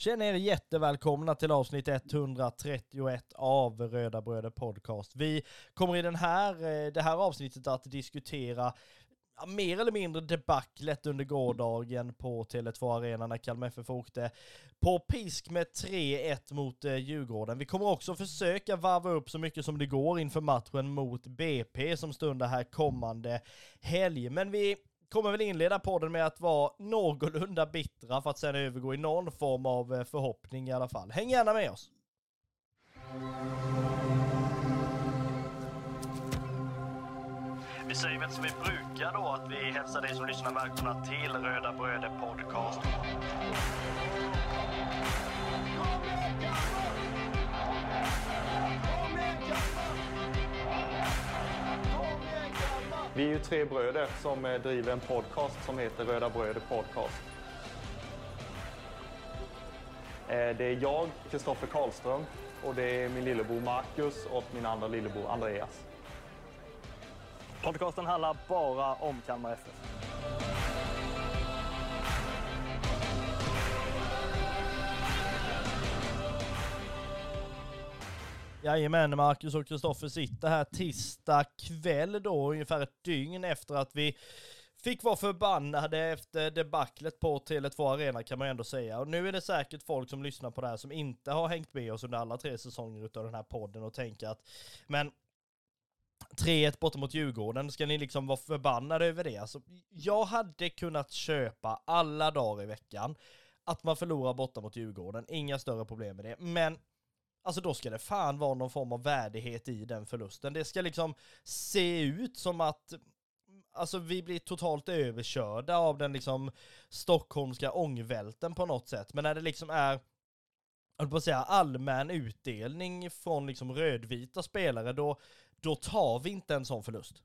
Känner er jättevälkomna till avsnitt 131 av Röda Bröder Podcast. Vi kommer i den här, eh, det här avsnittet att diskutera ja, mer eller mindre debaclet under gårdagen på Tele2 Arena när Kalmar FF åkte på pisk med 3-1 mot eh, Djurgården. Vi kommer också försöka varva upp så mycket som det går inför matchen mot BP som stundar här kommande helg. Men vi kommer väl inleda podden med att vara någorlunda bittra för att sedan övergå i någon form av eh, förhoppning i alla fall. Häng gärna med oss! Vi säger väl som vi brukar då, att vi hälsar dig som lyssnar välkomna till Röda Bröder Podcast. Vi är ju tre bröder som eh, driver en podcast som heter Röda Bröder Podcast. Eh, det är jag, Kristoffer Karlström, och det är min lillebror Marcus och min andra lillebror Andreas. Podcasten handlar bara om Kalmar FF. Jajamän, Marcus och Kristoffer sitter här tisdag kväll då, ungefär ett dygn efter att vi fick vara förbannade efter debaclet på Tele2 Arena kan man ändå säga. Och nu är det säkert folk som lyssnar på det här som inte har hängt med oss under alla tre säsonger utav den här podden och tänker att men 3-1 borta mot Djurgården, ska ni liksom vara förbannade över det? Alltså, jag hade kunnat köpa alla dagar i veckan att man förlorar borta mot Djurgården, inga större problem med det. Men Alltså då ska det fan vara någon form av värdighet i den förlusten. Det ska liksom se ut som att Alltså vi blir totalt överkörda av den liksom stockholmska ångvälten på något sätt. Men när det liksom är jag på att säga allmän utdelning från liksom rödvita spelare, då, då tar vi inte en sån förlust.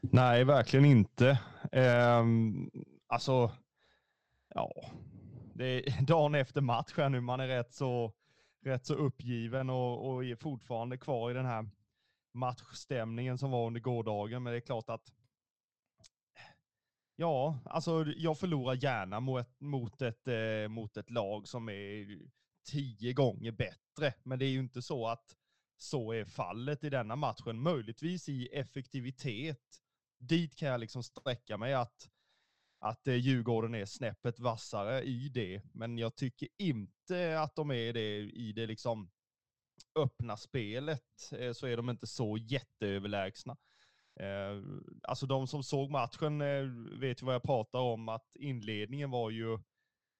Nej, verkligen inte. Um, alltså, ja, det är dagen efter match här nu. Man är rätt så rätt så uppgiven och, och är fortfarande kvar i den här matchstämningen som var under gårdagen. Men det är klart att Ja, alltså jag förlorar gärna mot, mot, ett, eh, mot ett lag som är tio gånger bättre. Men det är ju inte så att så är fallet i denna matchen. Möjligtvis i effektivitet. Dit kan jag liksom sträcka mig att att eh, Djurgården är snäppet vassare i det, men jag tycker inte att de är det i det liksom öppna spelet, eh, så är de inte så jätteöverlägsna. Eh, alltså de som såg matchen vet ju vad jag pratar om, att inledningen var ju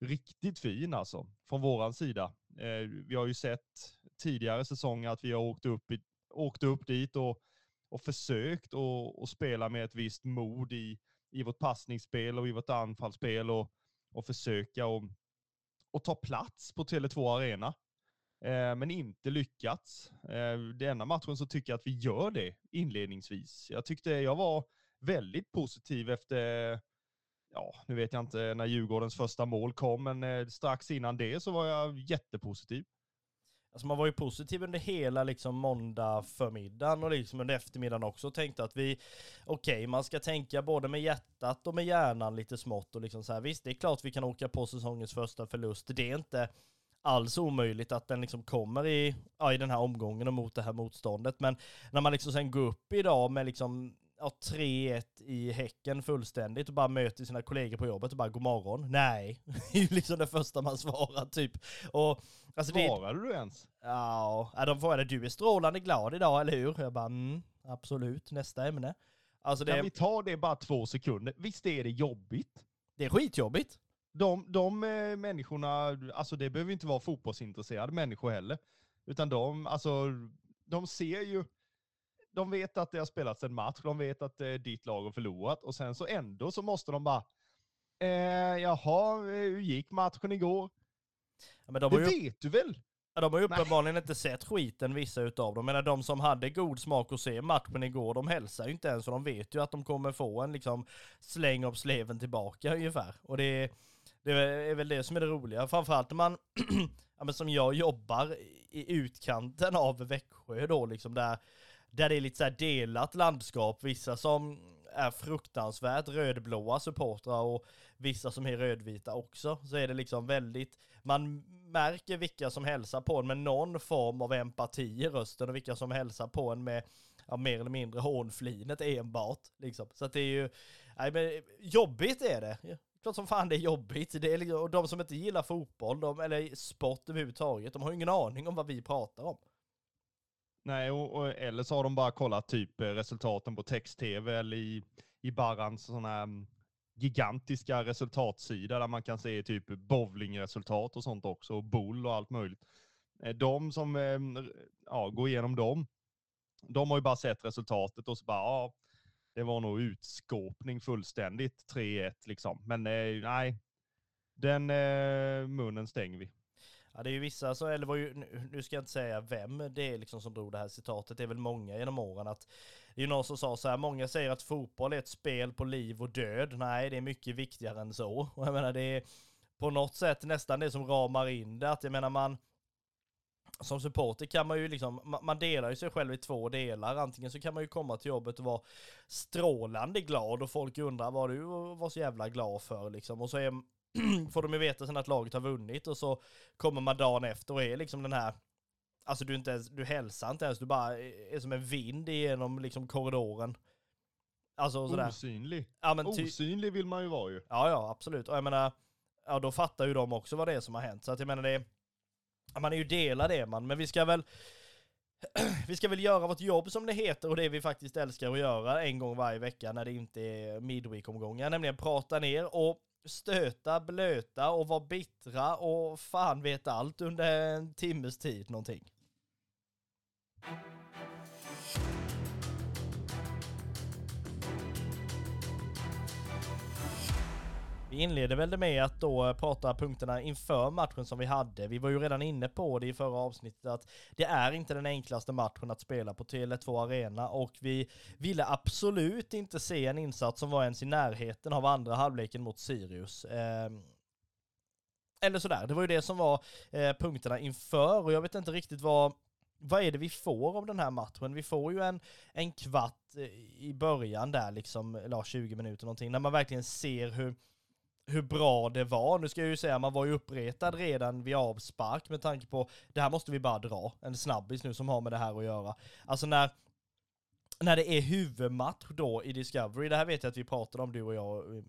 riktigt fin alltså, från våran sida. Vi har ju sett tidigare säsonger att vi har åkt upp, åkt upp dit och, och försökt att spela med ett visst mod i, i vårt passningsspel och i vårt anfallsspel och, och försöka och, och ta plats på Tele2 Arena. Eh, men inte lyckats. Eh, denna matchen så tycker jag att vi gör det inledningsvis. Jag tyckte jag var väldigt positiv efter, ja, nu vet jag inte när Djurgårdens första mål kom, men eh, strax innan det så var jag jättepositiv. Alltså man var ju positiv under hela liksom måndag förmiddagen och liksom under eftermiddagen också och tänkte att vi, okej, okay, man ska tänka både med hjärtat och med hjärnan lite smått och liksom så här, visst, det är klart vi kan åka på säsongens första förlust. Det är inte alls omöjligt att den liksom kommer i, ja, i den här omgången och mot det här motståndet. Men när man liksom sen går upp idag med liksom ja, 3-1 i Häcken fullständigt och bara möter sina kollegor på jobbet och bara god morgon. Nej, det är ju liksom det första man svarar typ. Och, alltså, Svarade det... du ens? Ja, de frågade du är strålande glad idag, eller hur? Jag bara mm, absolut, nästa ämne. Alltså det... Kan vi ta det bara två sekunder? Visst är det jobbigt? Det är skitjobbigt. De, de äh, människorna, alltså det behöver inte vara fotbollsintresserade människor heller. Utan de, alltså, de ser ju de vet att det har spelats en match, de vet att eh, ditt lag har förlorat och sen så ändå så måste de bara, eh, jaha, hur gick matchen igår? Ja, men de det ju... vet du väl? Ja, de har ju uppenbarligen Nej. inte sett skiten vissa utav dem. Men de som hade god smak att se matchen igår, de hälsar ju inte ens för de vet ju att de kommer få en liksom släng av sleven tillbaka ungefär. Och det, det är väl det som är det roliga. Framförallt när man, ja, men som jag jobbar i utkanten av Växjö då liksom där där det är lite så delat landskap. Vissa som är fruktansvärt rödblåa supportrar och vissa som är rödvita också, så är det liksom väldigt, man märker vilka som hälsar på en med någon form av empati i rösten och vilka som hälsar på en med ja, mer eller mindre hånflinet enbart. Liksom. Så att det är ju, nej men jobbigt är det. Klart som fan det är jobbigt. Det är, liksom- och de som inte gillar fotboll, de, eller sport överhuvudtaget, de har ju ingen aning om vad vi pratar om. Nej, och, och, eller så har de bara kollat typ eh, resultaten på text-tv eller i, i Barrans sådana här mm, gigantiska resultatsida där man kan se typ bowlingresultat och sånt också, och bull och allt möjligt. Eh, de som eh, mm, ja, går igenom dem, de har ju bara sett resultatet och så bara, ja, det var nog utskåpning fullständigt, 3-1 liksom. Men nej, den munnen stänger vi. Ja det är ju vissa, så, eller var ju, nu ska jag inte säga vem det är liksom som drog det här citatet, det är väl många genom åren att det är någon som sa så här, många säger att fotboll är ett spel på liv och död. Nej, det är mycket viktigare än så. Och jag menar det är på något sätt nästan det som ramar in det, att jag menar man som supporter kan man ju liksom, man delar ju sig själv i två delar. Antingen så kan man ju komma till jobbet och vara strålande glad och folk undrar vad du var så jävla glad för liksom. Och så är får de ju veta sen att laget har vunnit och så kommer man dagen efter och är liksom den här Alltså du inte ens, du hälsar inte ens, du bara är som en vind genom liksom korridoren. Alltså sådär. Osynlig. Ja, Osynlig vill man ju vara ju. Ja, ja, absolut. Och jag menar, ja då fattar ju de också vad det är som har hänt. Så att jag menar det, man är ju delad det man, men vi ska väl vi ska väl göra vårt jobb som det heter och det vi faktiskt älskar att göra en gång varje vecka när det inte är midweek-omgångar, nämligen prata ner och stöta, blöta och vara bittra och fan vet allt under en timmes tid någonting. Vi inleder väl det med att då prata punkterna inför matchen som vi hade. Vi var ju redan inne på det i förra avsnittet att det är inte den enklaste matchen att spela på Tele2 Arena och vi ville absolut inte se en insats som var ens i närheten av andra halvleken mot Sirius. Ehm, eller sådär, det var ju det som var eh, punkterna inför och jag vet inte riktigt vad vad är det vi får av den här matchen? Vi får ju en, en kvart eh, i början där liksom, eller 20 minuter någonting, när man verkligen ser hur hur bra det var. Nu ska jag ju säga, man var ju uppretad redan vid avspark med tanke på, det här måste vi bara dra, en snabbis nu som har med det här att göra. Alltså när, när det är huvudmatch då i Discovery, det här vet jag att vi pratade om du och jag eh,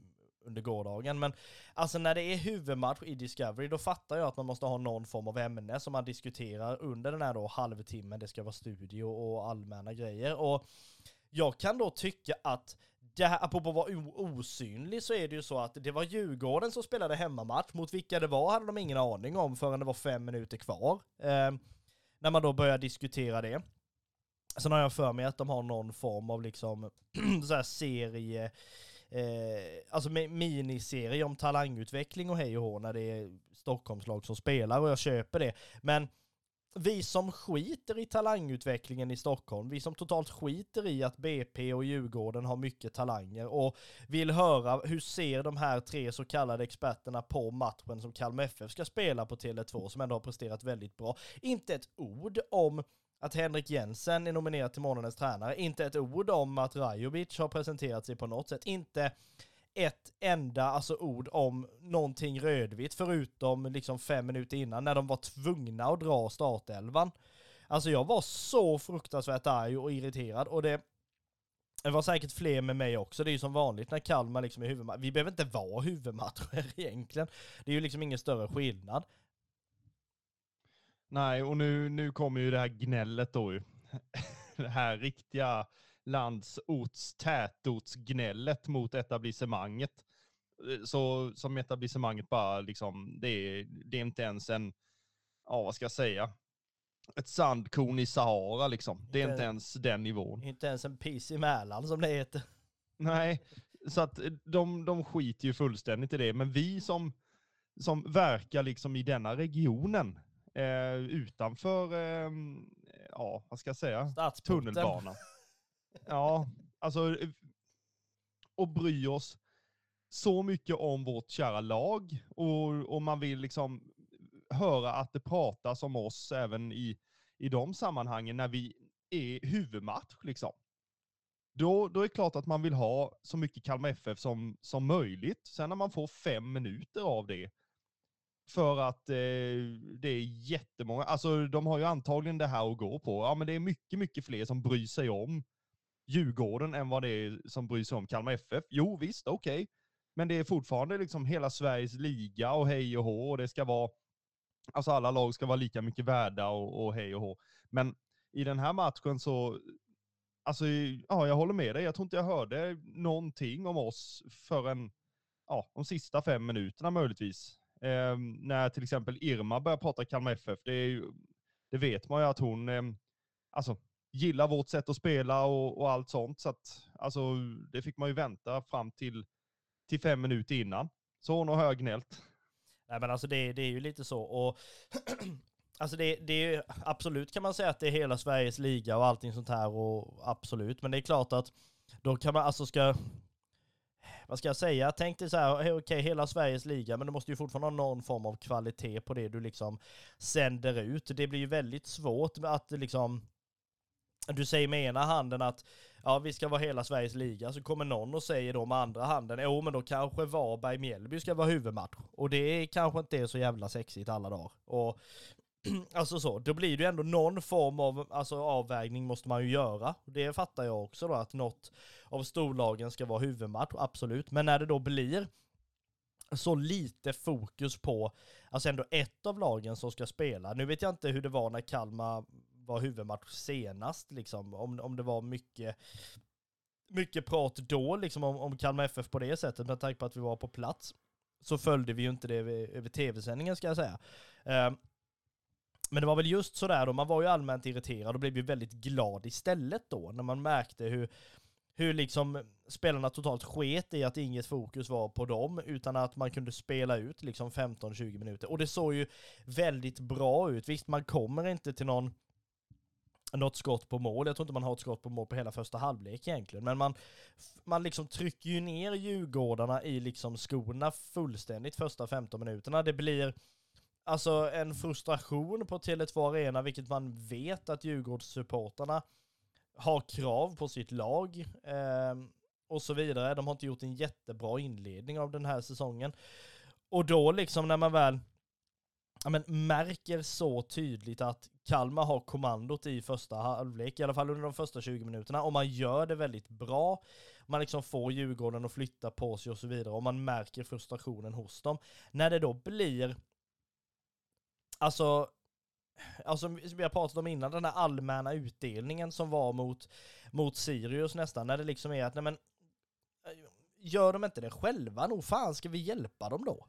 under gårdagen, men alltså när det är huvudmatch i Discovery, då fattar jag att man måste ha någon form av ämne som man diskuterar under den här då halvtimmen, det ska vara studio och allmänna grejer. Och jag kan då tycka att det här, apropå att vara osynlig så är det ju så att det var Djurgården som spelade hemmamatch. Mot vilka det var hade de ingen aning om förrän det var fem minuter kvar. Eh, när man då börjar diskutera det. Sen har jag för mig att de har någon form av liksom så här serie, eh, alltså miniserie om talangutveckling och hej och hå när det är Stockholmslag som spelar och jag köper det. Men vi som skiter i talangutvecklingen i Stockholm, vi som totalt skiter i att BP och Djurgården har mycket talanger och vill höra hur ser de här tre så kallade experterna på matchen som Kalmar FF ska spela på Tele2 som ändå har presterat väldigt bra. Inte ett ord om att Henrik Jensen är nominerad till månadens tränare, inte ett ord om att Rajovic har presenterat sig på något sätt, inte ett enda alltså, ord om någonting rödvitt förutom liksom fem minuter innan när de var tvungna att dra startelvan. Alltså jag var så fruktansvärt arg och irriterad och det, det var säkert fler med mig också. Det är ju som vanligt när Kalmar liksom är huvudmatch. Vi behöver inte vara huvudmatcher egentligen. Det är ju liksom ingen större skillnad. Nej, och nu, nu kommer ju det här gnället då ju. det här riktiga landsorts tätortsgnället mot etablissemanget. Eh, så som etablissemanget bara liksom, det är, det är inte ens en, ja vad ska jag säga, ett sandkorn i Sahara liksom. Det är inte, inte ens den nivån. Inte ens en piss i Mälaren som det heter. Nej, så att eh, de, de skiter ju fullständigt i det. Men vi som, som verkar liksom i denna regionen, eh, utanför, eh, ja vad ska jag säga, tunnelbanan. Ja, alltså eh, och bry oss så mycket om vårt kära lag och, och man vill liksom höra att det pratas om oss även i, i de sammanhangen när vi är huvudmatch liksom. då, då är det klart att man vill ha så mycket Kalmar FF som, som möjligt. Sen när man får fem minuter av det, för att eh, det är jättemånga, alltså de har ju antagligen det här att gå på. Ja, men det är mycket, mycket fler som bryr sig om Djurgården än vad det är som bryr sig om Kalmar FF. Jo, visst, okej. Okay. Men det är fortfarande liksom hela Sveriges liga och hej och hå och det ska vara, alltså alla lag ska vara lika mycket värda och, och hej och hå. Men i den här matchen så, alltså ja, jag håller med dig. Jag tror inte jag hörde någonting om oss förrän, ja, de sista fem minuterna möjligtvis. Eh, när till exempel Irma börjar prata Kalmar FF, det, är ju, det vet man ju att hon, eh, alltså gillar vårt sätt att spela och, och, allt sånt. Så att, alltså, det fick man ju vänta fram till, till fem minuter innan. Så hon har högnällt. Nej men alltså det, det är ju lite så. Och Alltså det, det är absolut kan man säga att det är hela Sveriges liga och allting sånt här och absolut. Men det är klart att då kan man alltså ska vad ska jag säga? Tänk dig så här, okej, okay, hela Sveriges liga, men du måste ju fortfarande ha någon form av kvalitet på det du liksom sänder ut. Det blir ju väldigt svårt att liksom du säger med ena handen att ja, vi ska vara hela Sveriges liga, så kommer någon och säger då med andra handen, jo men då kanske Varberg-Mjällby ska vara huvudmatch. Och det kanske inte är så jävla sexigt alla dagar. Och alltså så, då blir det ju ändå någon form av alltså, avvägning måste man ju göra. Det fattar jag också då, att något av storlagen ska vara huvudmatch, absolut. Men när det då blir så lite fokus på, alltså ändå ett av lagen som ska spela. Nu vet jag inte hur det var när Kalmar var huvudmatch senast, liksom, om, om det var mycket mycket prat då liksom om, om Kalmar FF på det sättet med tanke på att vi var på plats. Så följde vi ju inte det över, tv-sändningen ska jag säga. Um, men det var väl just sådär då, man var ju allmänt irriterad och blev ju väldigt glad istället då, när man märkte hur, hur liksom spelarna totalt sket i att inget fokus var på dem, utan att man kunde spela ut liksom 15-20 minuter. Och det såg ju väldigt bra ut. Visst, man kommer inte till någon något skott på mål. Jag tror inte man har ett skott på mål på hela första halvlek egentligen. Men man, man liksom trycker ju ner Djurgårdarna i liksom skorna fullständigt första 15 minuterna. Det blir alltså en frustration på Tele2 Arena, vilket man vet att Djurgårdssupportrarna har krav på sitt lag eh, och så vidare. De har inte gjort en jättebra inledning av den här säsongen. Och då liksom när man väl ja, men, märker så tydligt att Kalmar har kommandot i första halvlek, i alla fall under de första 20 minuterna, och man gör det väldigt bra. Man liksom får Djurgården att flytta på sig och så vidare, och man märker frustrationen hos dem. När det då blir Alltså, alltså som vi har pratat om innan, den här allmänna utdelningen som var mot, mot Sirius nästan, när det liksom är att, nej men, gör de inte det själva, nog fan ska vi hjälpa dem då?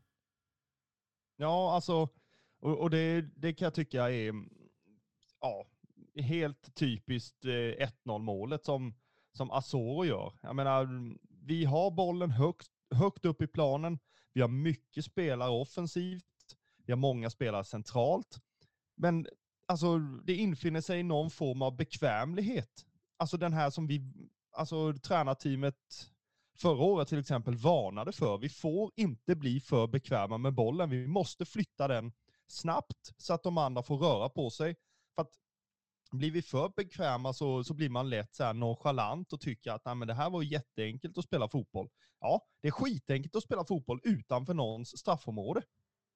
Ja, alltså, och, och det, det kan jag tycka är, mm, ja, helt typiskt eh, 1-0 målet som, som Asoro gör. Jag menar, mm, vi har bollen högt, högt upp i planen, vi har mycket spelare offensivt, vi har många spelare centralt. Men alltså, det infinner sig någon form av bekvämlighet. Alltså den här som vi, alltså tränarteamet förra året till exempel varnade för. Vi får inte bli för bekväma med bollen. Vi måste flytta den snabbt så att de andra får röra på sig. För att blir vi för bekväma så, så blir man lätt så här nonchalant och tycker att Nej, men det här var jätteenkelt att spela fotboll. Ja, det är skitenkelt att spela fotboll utanför någons straffområde.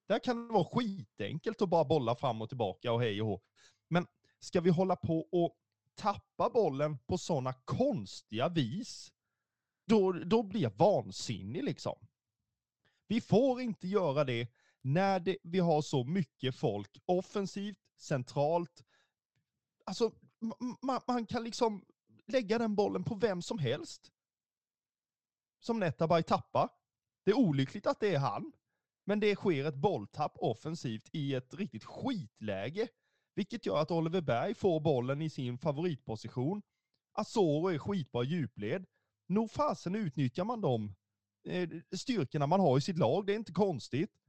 Där kan det vara skitenkelt att bara bolla fram och tillbaka och hej och hå. Men ska vi hålla på och tappa bollen på sådana konstiga vis, då, då blir jag vansinnig liksom. Vi får inte göra det när det, vi har så mycket folk offensivt, centralt. Alltså, man, man kan liksom lägga den bollen på vem som helst. Som Netabay tappar. Det är olyckligt att det är han. Men det sker ett bolltapp offensivt i ett riktigt skitläge, vilket gör att Oliver Berg får bollen i sin favoritposition. Asoro är skitbra djupled. Nog fasen utnyttjar man de eh, styrkorna man har i sitt lag, det är inte konstigt.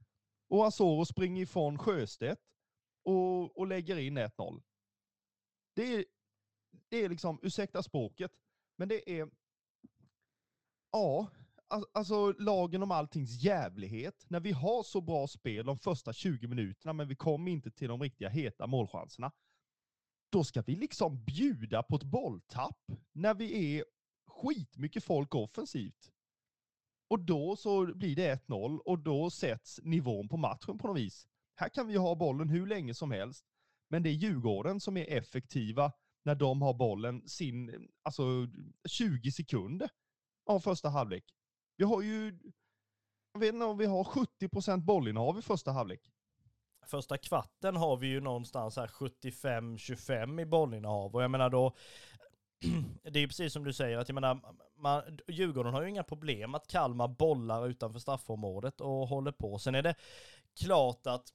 Och Asoro springer ifrån Sjöstedt och, och lägger in 1-0. Det är, det är liksom, ursäkta språket, men det är, ja, alltså lagen om alltings jävlighet. När vi har så bra spel de första 20 minuterna, men vi kommer inte till de riktiga heta målchanserna. Då ska vi liksom bjuda på ett bolltapp när vi är skitmycket folk offensivt. Och då så blir det 1-0 och då sätts nivån på matchen på något vis. Här kan vi ha bollen hur länge som helst, men det är Djurgården som är effektiva när de har bollen sin, alltså 20 sekunder av första halvlek. Vi har ju, jag vet inte om vi har 70 procent bollinnehav i första halvlek. Första kvarten har vi ju någonstans här 75-25 i bollinnehav och jag menar då Mm. det är precis som du säger, att jag menar, man, Djurgården har ju inga problem att Kalmar bollar utanför straffområdet och håller på. Sen är det klart att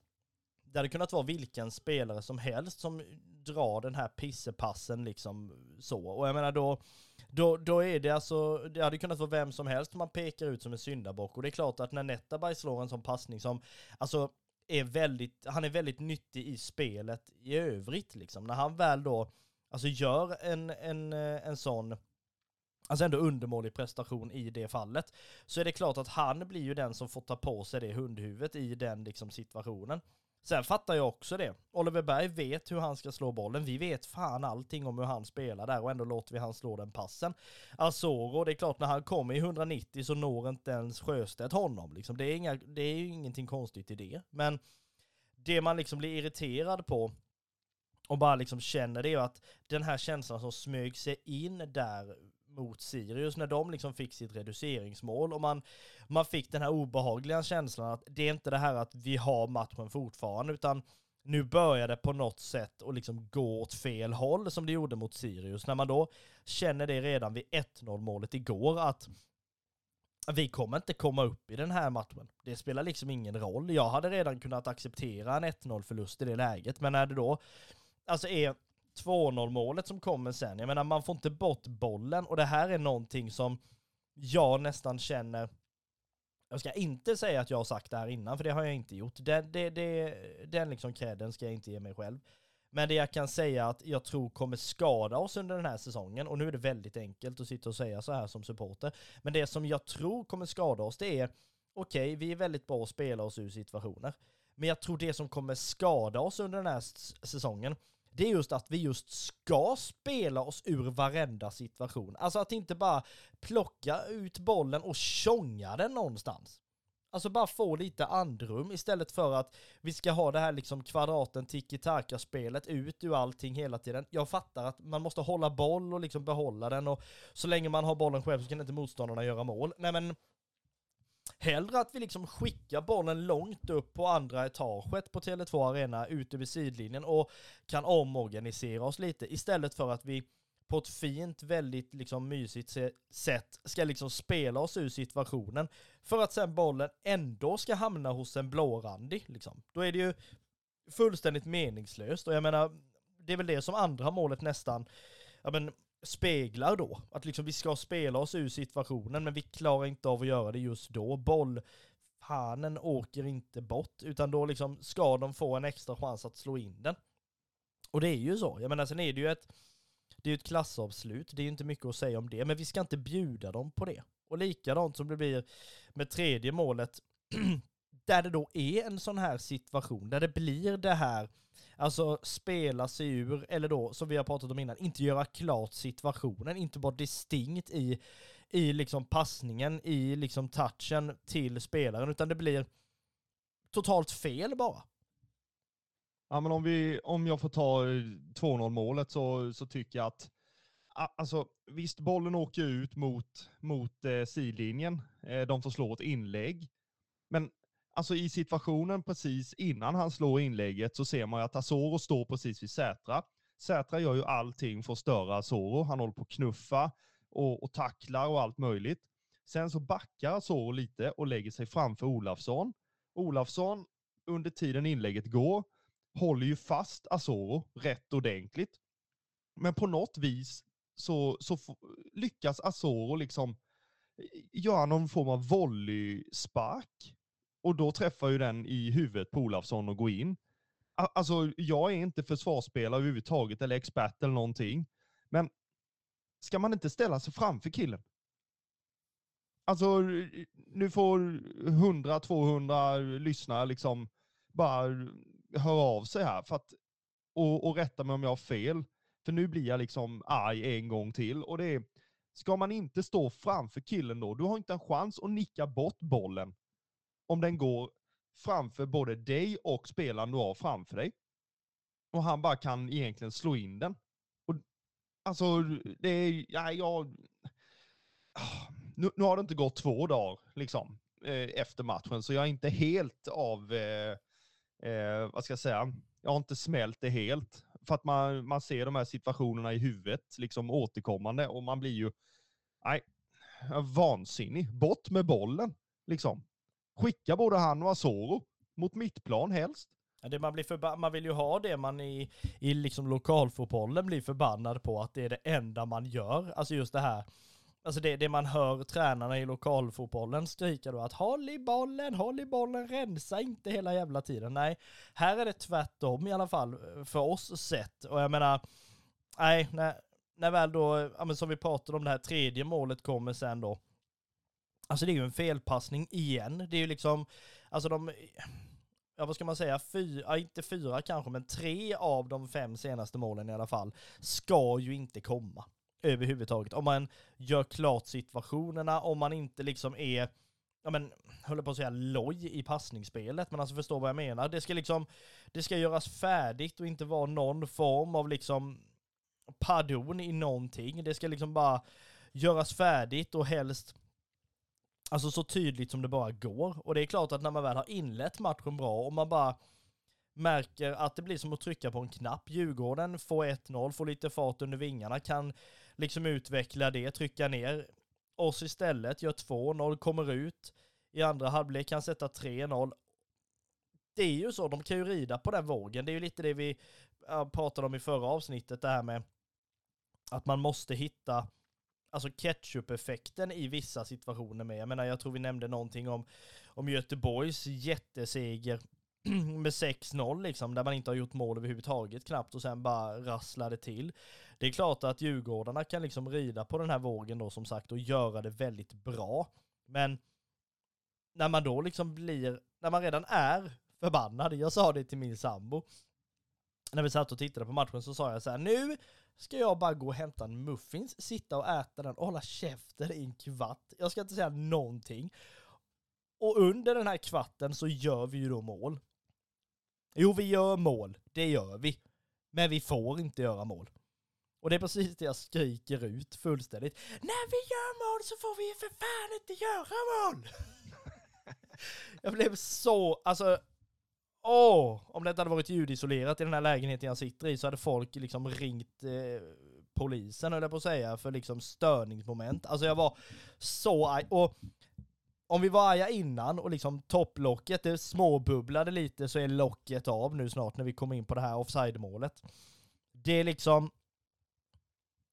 det hade kunnat vara vilken spelare som helst som drar den här pissepassen liksom så. Och jag menar då, då, då är det alltså, det hade kunnat vara vem som helst man pekar ut som en syndabock. Och det är klart att när Netabay slår en sån passning som, alltså är väldigt, han är väldigt nyttig i spelet i övrigt liksom. När han väl då, alltså gör en, en, eh, en sån alltså ändå undermålig prestation i det fallet, så är det klart att han blir ju den som får ta på sig det hundhuvudet i den liksom situationen. Sen fattar jag också det. Oliver Berg vet hur han ska slå bollen. Vi vet fan allting om hur han spelar där och ändå låter vi han slå den passen. Asoro, det är klart när han kommer i 190 så når inte ens Sjöstedt honom. Liksom. Det, är inga, det är ju ingenting konstigt i det. Men det man liksom blir irriterad på och bara liksom känner det ju att den här känslan som smög sig in där mot Sirius när de liksom fick sitt reduceringsmål och man, man fick den här obehagliga känslan att det är inte det här att vi har matchen fortfarande utan nu börjar det på något sätt att liksom gå åt fel håll som det gjorde mot Sirius. När man då känner det redan vid 1-0 målet igår att vi kommer inte komma upp i den här matchen. Det spelar liksom ingen roll. Jag hade redan kunnat acceptera en 1-0 förlust i det läget, men när det då alltså är 2-0 målet som kommer sen. Jag menar, man får inte bort bollen och det här är någonting som jag nästan känner jag ska inte säga att jag har sagt det här innan, för det har jag inte gjort. Den, det, det, den liksom credden ska jag inte ge mig själv. Men det jag kan säga att jag tror kommer skada oss under den här säsongen, och nu är det väldigt enkelt att sitta och säga så här som supporter, men det som jag tror kommer skada oss, det är okej, okay, vi är väldigt bra att spela oss ur situationer, men jag tror det som kommer skada oss under den här säsongen, det är just att vi just ska spela oss ur varenda situation. Alltså att inte bara plocka ut bollen och tjonga den någonstans. Alltså bara få lite andrum istället för att vi ska ha det här liksom kvadraten tiki-taka-spelet ut ur allting hela tiden. Jag fattar att man måste hålla boll och liksom behålla den och så länge man har bollen själv så kan inte motståndarna göra mål. Nej men Hellre att vi liksom skickar bollen långt upp på andra etaget på Tele2 Arena ut över sidlinjen och kan omorganisera oss lite istället för att vi på ett fint, väldigt liksom mysigt sätt ska liksom spela oss ur situationen för att sen bollen ändå ska hamna hos en blårandig liksom. Då är det ju fullständigt meningslöst och jag menar, det är väl det som andra målet nästan, ja men speglar då. Att liksom vi ska spela oss ur situationen, men vi klarar inte av att göra det just då. Boll, fanen åker inte bort, utan då liksom ska de få en extra chans att slå in den. Och det är ju så. Jag menar, sen är det ju ett, det är ett klassavslut, det är ju inte mycket att säga om det, men vi ska inte bjuda dem på det. Och likadant som det blir med tredje målet, där det då är en sån här situation, där det blir det här Alltså spela sig ur, eller då som vi har pratat om innan, inte göra klart situationen, inte vara distinkt i, i liksom passningen, i liksom touchen till spelaren, utan det blir totalt fel bara. Ja, men om, vi, om jag får ta eh, 2-0 målet så, så tycker jag att Alltså visst, bollen åker ut mot, mot eh, sidlinjen. Eh, de får slå ett inlägg. Men alltså i situationen precis innan han slår inlägget så ser man ju att Asoro står precis vid Sätra. Sätra gör ju allting för att störa Asoro. Han håller på att knuffa och, och tacklar och allt möjligt. Sen så backar Asoro lite och lägger sig framför Olafsson. Olafsson, under tiden inlägget går, håller ju fast Asoro rätt ordentligt. Men på något vis så, så lyckas Asoro liksom eh, göra någon form av volleyspark och då träffar ju den i huvudet på Olafsson och går in. Alltså, jag är inte försvarsspelare överhuvudtaget eller expert eller någonting. Men ska man inte ställa sig framför killen? Alltså, nu får 100-200 lyssnare liksom bara höra av sig här för att, och, och rätta mig om jag har fel. För nu blir jag liksom arg en gång till och det är, Ska man inte stå framför killen då? Du har inte en chans att nicka bort bollen om den går framför både dig och spelaren du har framför dig. Och han bara kan egentligen slå in den. Och, alltså, det är, ja, jag... Ah, nu, nu har det inte gått två dagar, liksom, eh, efter matchen, så jag är inte helt av, eh, eh, vad ska jag säga, jag har inte smält det helt. För att man, man ser de här situationerna i huvudet, liksom återkommande, och man blir ju, nej, vansinnig. Bort med bollen, liksom. Skicka både han och Asoro mot mittplan helst. Det man, blir förba- man vill ju ha det man i, i liksom lokalfotbollen blir förbannad på, att det är det enda man gör. Alltså just det här, alltså det, det man hör tränarna i lokalfotbollen skrika då att håll i bollen, håll i bollen, rensa inte hela jävla tiden. Nej, här är det tvärtom i alla fall för oss sett. Och jag menar, nej, när, när väl då, ja, men som vi pratade om det här tredje målet kommer sen då, Alltså det är ju en felpassning igen. Det är ju liksom, alltså de, ja vad ska man säga, fyra, inte fyra kanske, men tre av de fem senaste målen i alla fall, ska ju inte komma överhuvudtaget. Om man gör klart situationerna, om man inte liksom är, ja men, håller på att säga loj i passningsspelet, men alltså förstår vad jag menar. Det ska liksom, det ska göras färdigt och inte vara någon form av liksom pardon i någonting. Det ska liksom bara göras färdigt och helst Alltså så tydligt som det bara går. Och det är klart att när man väl har inlett matchen bra och man bara märker att det blir som att trycka på en knapp. Djurgården får 1-0, får lite fart under vingarna, kan liksom utveckla det, trycka ner oss istället, gör 2-0, kommer ut i andra halvlek, kan sätta 3-0. Det är ju så, de kan ju rida på den vågen. Det är ju lite det vi pratade om i förra avsnittet, det här med att man måste hitta alltså ketchup-effekten i vissa situationer med. Jag menar, jag tror vi nämnde någonting om, om Göteborgs jätteseger med 6-0 liksom, där man inte har gjort mål överhuvudtaget knappt och sen bara rasslade till. Det är klart att Djurgårdarna kan liksom rida på den här vågen då som sagt och göra det väldigt bra. Men när man då liksom blir, när man redan är förbannad, jag sa det till min sambo, när vi satt och tittade på matchen så sa jag så här, nu ska jag bara gå och hämta en muffins, sitta och äta den och hålla käften i en kvart. Jag ska inte säga någonting. Och under den här kvarten så gör vi ju då mål. Jo, vi gör mål. Det gör vi. Men vi får inte göra mål. Och det är precis det jag skriker ut fullständigt. När vi gör mål så får vi för fan inte göra mål! jag blev så, alltså Åh, om det inte hade varit ljudisolerat i den här lägenheten jag sitter i så hade folk liksom ringt eh, polisen höll jag på att säga för liksom störningsmoment. Alltså jag var så arg. Och om vi var arga innan och liksom topplocket, det småbubblade lite så är locket av nu snart när vi kommer in på det här offside-målet. Det är liksom,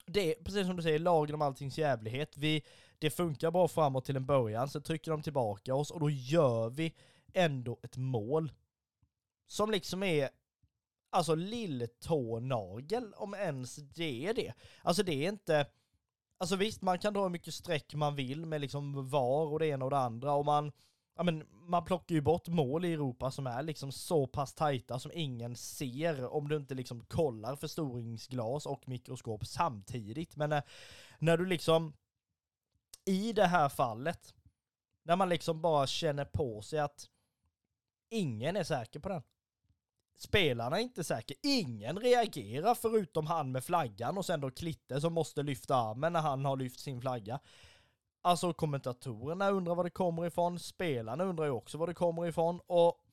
det är precis som du säger, lagen om alltings jävlighet. Vi, det funkar bra framåt till en början, så trycker de tillbaka oss och då gör vi ändå ett mål som liksom är alltså lilltånagel, om ens det är det. Alltså det är inte, alltså visst man kan dra hur mycket streck man vill med liksom VAR och det ena och det andra och man, ja men man plockar ju bort mål i Europa som är liksom så pass tajta som ingen ser om du inte liksom kollar förstoringsglas och mikroskop samtidigt. Men när, när du liksom, i det här fallet, när man liksom bara känner på sig att ingen är säker på den. Spelarna är inte säkra. Ingen reagerar förutom han med flaggan och sen då Klitte som måste lyfta armen när han har lyft sin flagga. Alltså kommentatorerna undrar var det kommer ifrån, spelarna undrar ju också var det kommer ifrån och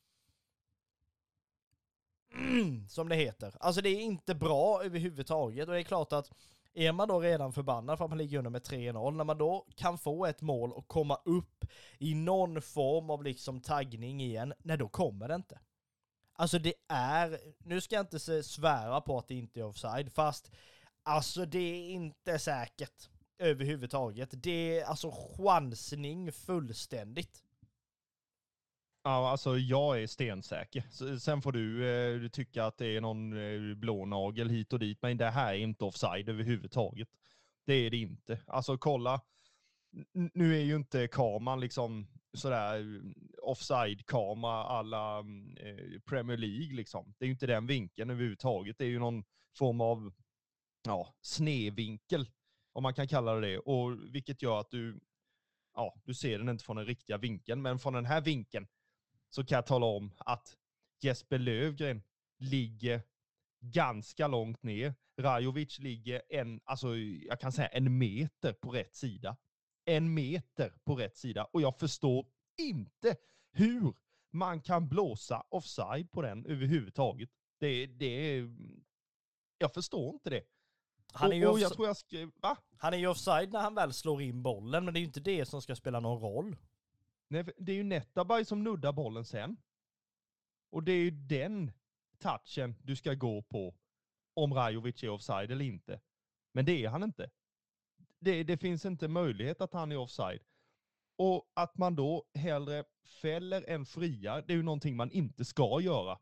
som det heter. Alltså det är inte bra överhuvudtaget och det är klart att är man då redan förbannad för att man ligger under med 3-0, när man då kan få ett mål och komma upp i någon form av liksom taggning igen, nej då kommer det inte. Alltså det är, nu ska jag inte svära på att det inte är offside, fast alltså det är inte säkert överhuvudtaget. Det är alltså chansning fullständigt. Ja, alltså jag är stensäker. Sen får du eh, tycka att det är någon eh, blånagel hit och dit, men det här är inte offside överhuvudtaget. Det är det inte. Alltså kolla, nu är ju inte kameran liksom sådär eh, offside-kamera alla eh, Premier League liksom. Det är ju inte den vinkeln överhuvudtaget. Det är ju någon form av ja, snedvinkel om man kan kalla det det, och vilket gör att du, ja, du ser den inte från den riktiga vinkeln, men från den här vinkeln så kan jag tala om att Jesper Lövgren ligger ganska långt ner. Rajovic ligger en, alltså jag kan säga en meter på rätt sida. En meter på rätt sida. Och jag förstår inte hur man kan blåsa offside på den överhuvudtaget. Det, det, jag förstår inte det. Han är, ju och, och jag tror jag skrev, va? han är ju offside när han väl slår in bollen, men det är ju inte det som ska spela någon roll. Nej, det är ju Netabay som nuddar bollen sen. Och det är ju den touchen du ska gå på om Rajovic är offside eller inte. Men det är han inte. Det, det finns inte möjlighet att han är offside. Och att man då hellre fäller än friar, det är ju någonting man inte ska göra.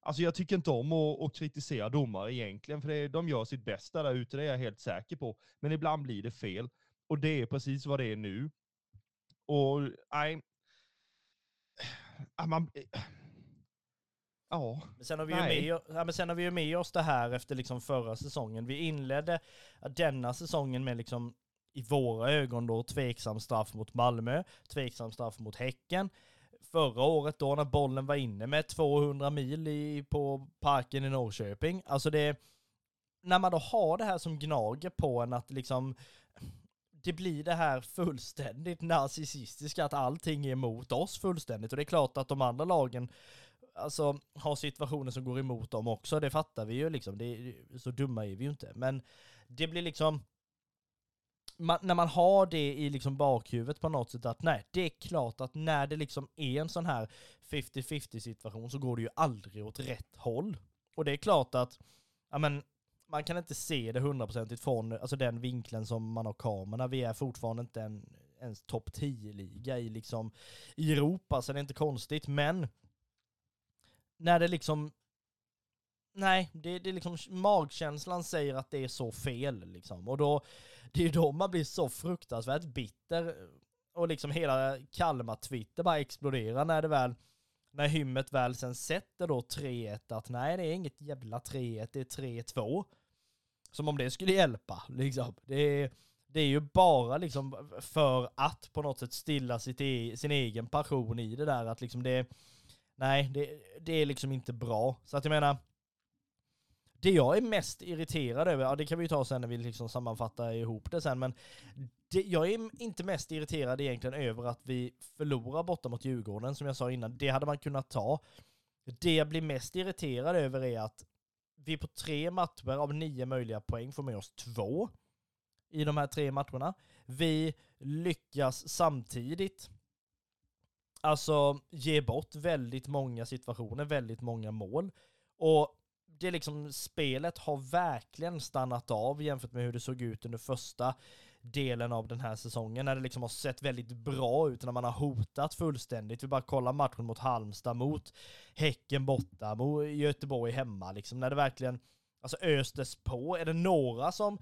Alltså jag tycker inte om att, att kritisera domare egentligen, för det, de gör sitt bästa där ute, det är jag helt säker på. Men ibland blir det fel. Och det är precis vad det är nu. Och nej. Ah, man, eh, ja, Men sen har, vi ju med, ja, men sen har vi ju med oss det här efter liksom förra säsongen. Vi inledde denna säsongen med liksom i våra ögon då tveksam straff mot Malmö, tveksam straff mot Häcken. Förra året då när bollen var inne med 200 mil i, på parken i Norrköping. Alltså det, när man då har det här som gnager på en att liksom det blir det här fullständigt narcissistiska att allting är emot oss fullständigt och det är klart att de andra lagen alltså har situationer som går emot dem också, det fattar vi ju liksom. Det är, så dumma är vi ju inte. Men det blir liksom, man, när man har det i liksom bakhuvudet på något sätt att nej, det är klart att när det liksom är en sån här 50-50 situation så går det ju aldrig åt rätt håll. Och det är klart att, ja men, man kan inte se det hundraprocentigt från alltså den vinkeln som man har kamerorna. Vi är fortfarande inte en ens topp 10-liga i liksom i Europa, så det är inte konstigt. Men när det liksom Nej, det, det är liksom magkänslan säger att det är så fel liksom. Och då, det är ju då man blir så fruktansvärt bitter. Eh, och liksom hela Kalmar-Twitter bara exploderar när det väl, när hymmet väl sen sätter då 3-1 att nej det är inget jävla 3-1, det är 3-2. Som om det skulle hjälpa liksom. Det är, det är ju bara liksom för att på något sätt stilla sitt e sin egen passion i det där att liksom det, nej det, det är liksom inte bra. Så att jag menar, det jag är mest irriterad över, ja det kan vi ju ta sen när vi liksom sammanfattar ihop det sen, men det, jag är inte mest irriterad egentligen över att vi förlorar borta mot Djurgården, som jag sa innan. Det hade man kunnat ta. Det jag blir mest irriterad över är att vi på tre matcher av nio möjliga poäng får med oss två i de här tre matcherna. Vi lyckas samtidigt alltså ge bort väldigt många situationer, väldigt många mål. Och det liksom, spelet har verkligen stannat av jämfört med hur det såg ut under första delen av den här säsongen, när det liksom har sett väldigt bra ut, när man har hotat fullständigt. Vi bara kollar matchen mot Halmstad, mot Häcken borta, mot Göteborg hemma, liksom, när det verkligen alltså östes på. Är det några som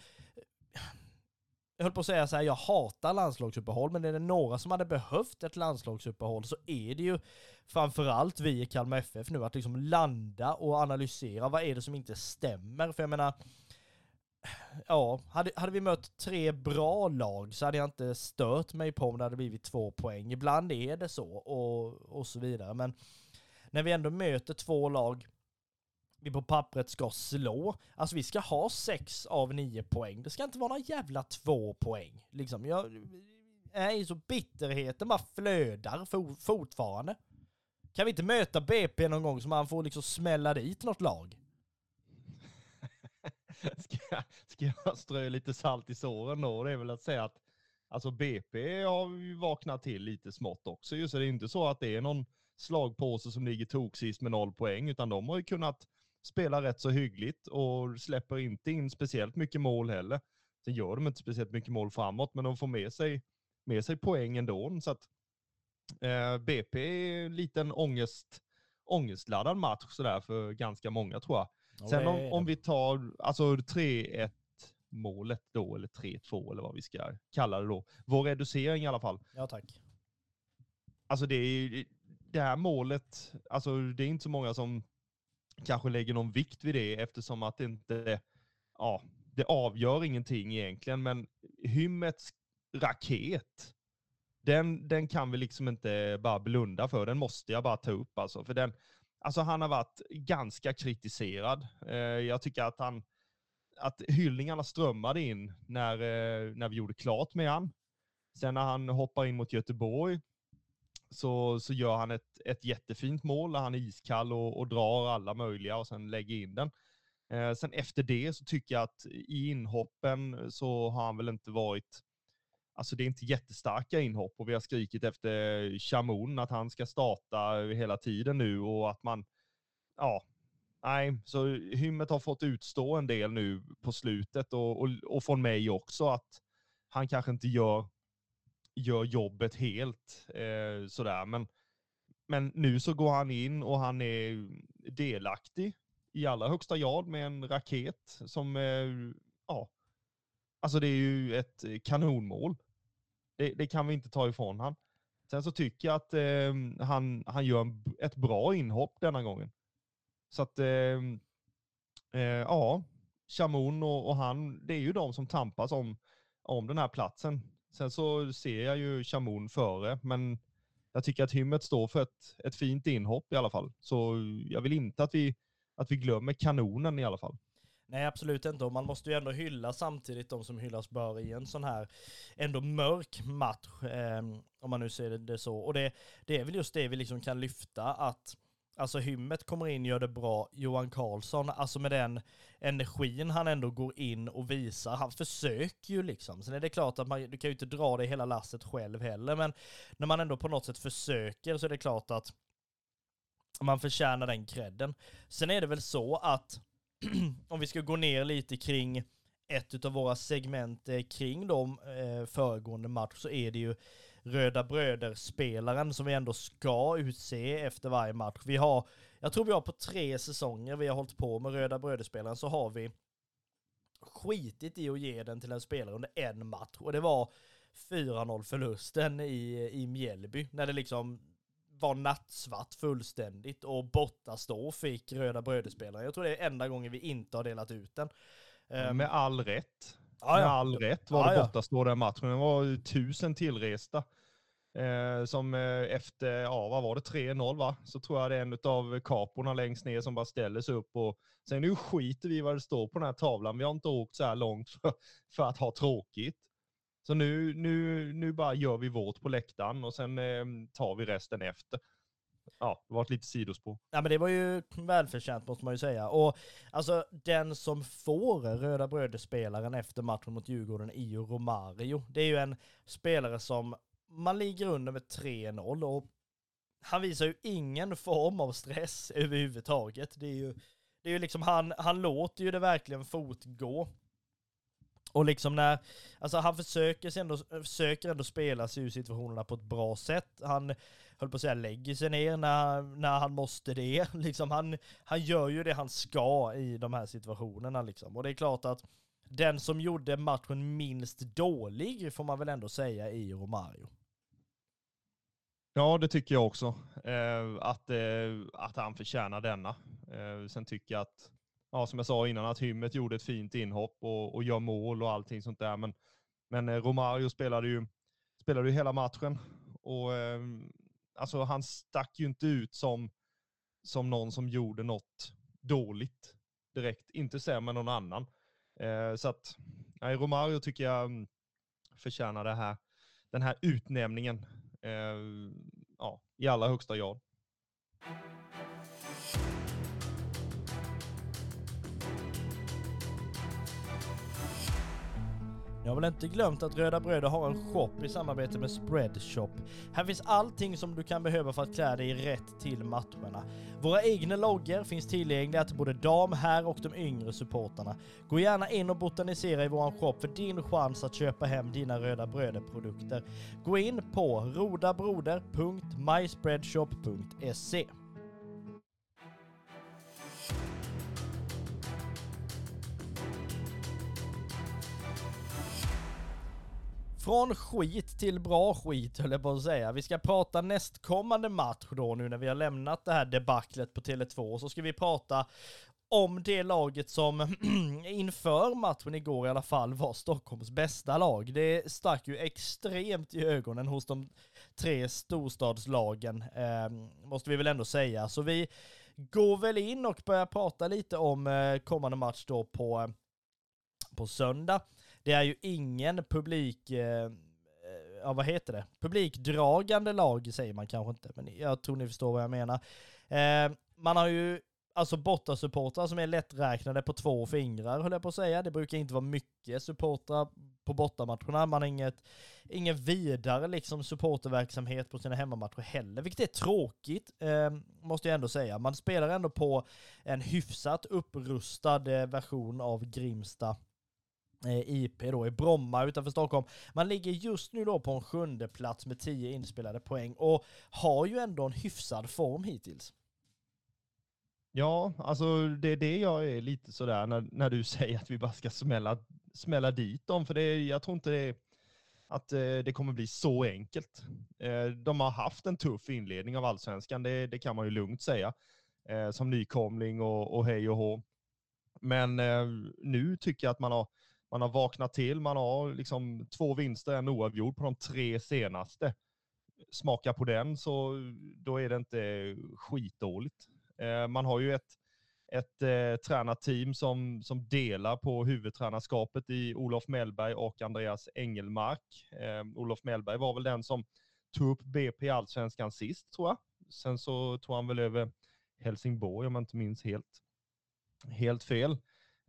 höll på att säga så här, jag hatar landslagsuppehåll, men är det några som hade behövt ett landslagsuppehåll så är det ju framförallt vi i Kalmar FF nu, att liksom landa och analysera vad är det som inte stämmer. För jag menar, ja, hade, hade vi mött tre bra lag så hade jag inte stört mig på om det hade blivit två poäng. Ibland är det så och, och så vidare, men när vi ändå möter två lag vi på pappret ska slå. Alltså vi ska ha sex av nio poäng. Det ska inte vara några jävla två poäng. Liksom, jag... Nej, så bitterheten bara flödar for, fortfarande. Kan vi inte möta BP någon gång så man får liksom smälla dit något lag? ska, jag, ska jag strö lite salt i såren då? Det är väl att säga att alltså BP har ju vaknat till lite smått också Just så det är inte så att det är någon slagpåse som ligger toksist med noll poäng, utan de har ju kunnat spela rätt så hyggligt och släpper inte in speciellt mycket mål heller. Sen gör de inte speciellt mycket mål framåt, men de får med sig, med sig poäng ändå. Så att eh, BP är en liten ångest, ångestladdad match sådär för ganska många tror jag. Sen om, om vi tar alltså 3-1 målet då, eller 3-2 eller vad vi ska kalla det då. Vår reducering i alla fall. Ja tack. Alltså det är det här målet, alltså det är inte så många som kanske lägger någon vikt vid det eftersom att det inte, ja, det avgör ingenting egentligen, men Hymmets raket, den, den kan vi liksom inte bara blunda för. Den måste jag bara ta upp alltså. För den, alltså han har varit ganska kritiserad. Eh, jag tycker att han, att hyllningarna strömmade in när, eh, när vi gjorde klart med han. Sen när han hoppar in mot Göteborg så, så gör han ett, ett jättefint mål där han är iskall och, och drar alla möjliga och sen lägger in den. Eh, sen efter det så tycker jag att i inhoppen så har han väl inte varit, alltså det är inte jättestarka inhopp och vi har skrikit efter Chamon att han ska starta hela tiden nu och att man, ja, nej, så Hymmet har fått utstå en del nu på slutet och, och, och från mig också att han kanske inte gör, gör jobbet helt eh, sådär, men men nu så går han in och han är delaktig i allra högsta grad med en raket som, eh, ja, alltså det är ju ett kanonmål. Det, det kan vi inte ta ifrån han. Sen så tycker jag att eh, han, han gör en, ett bra inhopp denna gången. Så att, eh, eh, ja, Chamon och, och, han, det är ju de som tampas om, om den här platsen. Sen så ser jag ju Chamon före, men jag tycker att Hymmet står för ett, ett fint inhopp i alla fall. Så jag vill inte att vi att vi glömmer kanonen i alla fall. Nej, absolut inte. Och man måste ju ändå hylla samtidigt de som hyllas bör i en sån här ändå mörk match, eh, om man nu ser det så. Och det, det är väl just det vi liksom kan lyfta, att Alltså Hymmet kommer in, gör det bra. Johan Karlsson, alltså med den energin han ändå går in och visar. Han försöker ju liksom. Sen är det klart att man, du kan ju inte dra det hela lasset själv heller, men när man ändå på något sätt försöker så är det klart att man förtjänar den credden. Sen är det väl så att om vi ska gå ner lite kring ett av våra segment eh, kring de eh, föregående match så är det ju Röda Bröder-spelaren som vi ändå ska utse efter varje match. Vi har, jag tror vi har på tre säsonger vi har hållit på med Röda Bröder-spelaren så har vi skitit i att ge den till en spelare under en match och det var 4-0 förlusten i, i Mjällby när det liksom var nattsvart fullständigt och Bortastå fick röda brödespelare. Jag tror det är enda gången vi inte har delat ut den. Med all rätt. Ah, med all rätt var det ah, Bortastå den matchen. Det var tusen tillresta. Eh, som eh, efter, ja vad var det, 3-0 va? Så tror jag det är en av kaporna längst ner som bara ställer sig upp och sen nu skiter vi vad det står på den här tavlan. Vi har inte åkt så här långt för, för att ha tråkigt. Så nu, nu, nu bara gör vi vårt på läktaren och sen eh, tar vi resten efter. Ja, det var ett litet sidospår. Ja men det var ju välförtjänt måste man ju säga. Och alltså den som får Röda Bröder-spelaren efter matchen mot Djurgården är ju Romario. Det är ju en spelare som man ligger under med 3-0 och han visar ju ingen form av stress överhuvudtaget. Det är ju, det är ju liksom, han, han låter ju det verkligen fortgå. Och liksom när, alltså han försöker ändå, försöker ändå spela sig ur situationerna på ett bra sätt. Han, höll på att säga, lägger sig ner när, när han måste det. Liksom han, han gör ju det han ska i de här situationerna liksom. Och det är klart att den som gjorde matchen minst dålig får man väl ändå säga i Romario. Ja, det tycker jag också. Eh, att, eh, att han förtjänar denna. Eh, sen tycker jag att ja, som jag sa innan, att Hymmet gjorde ett fint inhopp och, och gör mål och allting sånt där. Men, men eh, Romario spelade ju, spelade ju hela matchen och eh, alltså han stack ju inte ut som, som någon som gjorde något dåligt direkt. Inte sämre än någon annan. Eh, så att, nej, Romario tycker jag mm, förtjänar det här, den här utnämningen eh, ja, i allra högsta grad. Ni har väl inte glömt att Röda Bröder har en shop i samarbete med Spreadshop. Här finns allting som du kan behöva för att klä dig rätt till matcherna. Våra egna loggor finns tillgängliga till både dam, herr och de yngre supportarna. Gå gärna in och botanisera i våran shop för din chans att köpa hem dina Röda Bröder-produkter. Gå in på rodabroder.myspreadshop.se Från skit till bra skit höll jag på att säga. Vi ska prata nästkommande match då nu när vi har lämnat det här debaclet på Tele2. Så ska vi prata om det laget som inför matchen igår i alla fall var Stockholms bästa lag. Det stack ju extremt i ögonen hos de tre storstadslagen, eh, måste vi väl ändå säga. Så vi går väl in och börjar prata lite om eh, kommande match då på, eh, på söndag. Det är ju ingen publik, eh, eh, ja vad heter det, publikdragande lag säger man kanske inte, men jag tror ni förstår vad jag menar. Eh, man har ju alltså bortasupportrar som är lätträknade på två fingrar höll jag på att säga. Det brukar inte vara mycket supportrar på bortamatcherna. Man har inget, ingen vidare liksom supporterverksamhet på sina hemmamatcher heller, vilket är tråkigt, eh, måste jag ändå säga. Man spelar ändå på en hyfsat upprustad eh, version av Grimsta Eh, IP då i Bromma utanför Stockholm. Man ligger just nu då på en sjunde plats med tio inspelade poäng och har ju ändå en hyfsad form hittills. Ja, alltså det är det jag är lite sådär när, när du säger att vi bara ska smälla, smälla dit dem, för det, jag tror inte det, att eh, det kommer bli så enkelt. Eh, de har haft en tuff inledning av allsvenskan, det, det kan man ju lugnt säga, som nykomling och, och hej och hå. Men nu tycker jag att man har, man har vaknat till, man har liksom två vinster, en oavgjord på de tre senaste. Smaka på den så då är det inte skitdåligt. Eh, man har ju ett, ett eh, tränarteam som, som delar på huvudtränarskapet i Olof Mellberg och Andreas Engelmark. Eh, Olof Mellberg var väl den som tog upp BP i allsvenskan sist, tror jag. Sen så tog han väl över Helsingborg, om jag inte minns helt, helt fel.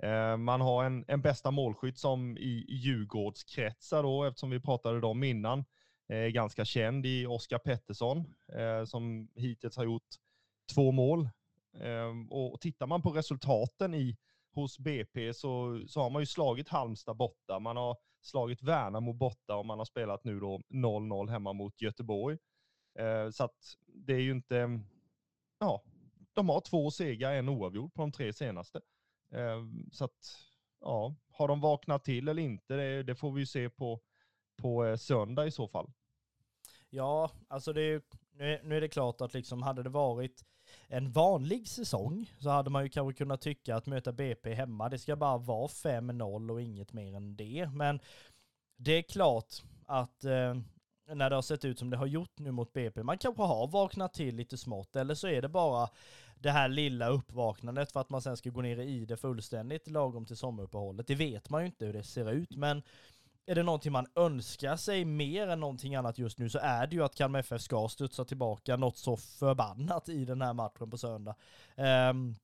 Eh, man har en, en bästa målskytt som i, Djurgårdskretsar då, eftersom vi pratade om innan, är ganska känd i Oskar Pettersson, eh, som hittills har gjort två mål. Ehm, och tittar man på resultaten i, hos BP så, så har man ju slagit Halmstad borta, man har slagit Värnamo borta och man har spelat nu då 0-0 hemma mot Göteborg. Eh, så att det är ju inte, ja, de har två segrar, en oavgjord på de tre senaste. Eh, så att, ja, har de vaknat till eller inte, det, det får vi ju se på, på eh, söndag i så fall. Ja, alltså det är, nu, nu är det klart att liksom hade det varit en vanlig säsong så hade man ju kanske kunnat tycka att möta BP hemma, det ska bara vara 5-0 och inget mer än det. Men det är klart att eh, när det har sett ut som det har gjort nu mot BP, man kanske har vaknat till lite smått, eller så är det bara det här lilla uppvaknandet för att man sen ska gå ner i det fullständigt lagom till sommaruppehållet. Det vet man ju inte hur det ser ut, men är det någonting man önskar sig mer än någonting annat just nu så är det ju att Kalmar FF ska studsa tillbaka något så förbannat i den här matchen på söndag. Um,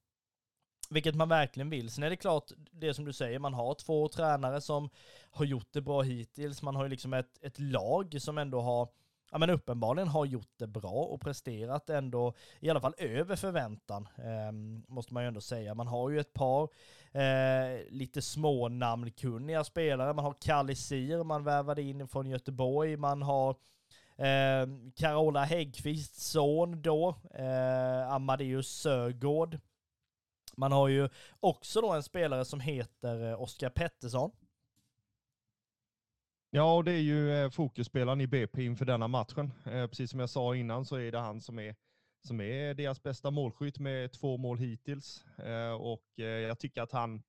vilket man verkligen vill. Sen är det klart, det som du säger, man har två tränare som har gjort det bra hittills. Man har ju liksom ett, ett lag som ändå har ja, men uppenbarligen har gjort det bra och presterat ändå i alla fall över förväntan, eh, måste man ju ändå säga. Man har ju ett par eh, lite små namnkunniga spelare. Man har Kallisir, man värvade in från Göteborg. Man har eh, Carola Häggkvists son då, eh, Amadeus Sögård. Man har ju också då en spelare som heter eh, Oskar Pettersson Ja, och det är ju eh, fokusspelaren i BP inför denna matchen. Eh, precis som jag sa innan så är det han som är, som är deras bästa målskytt med två mål hittills. Eh, och jag tycker att han,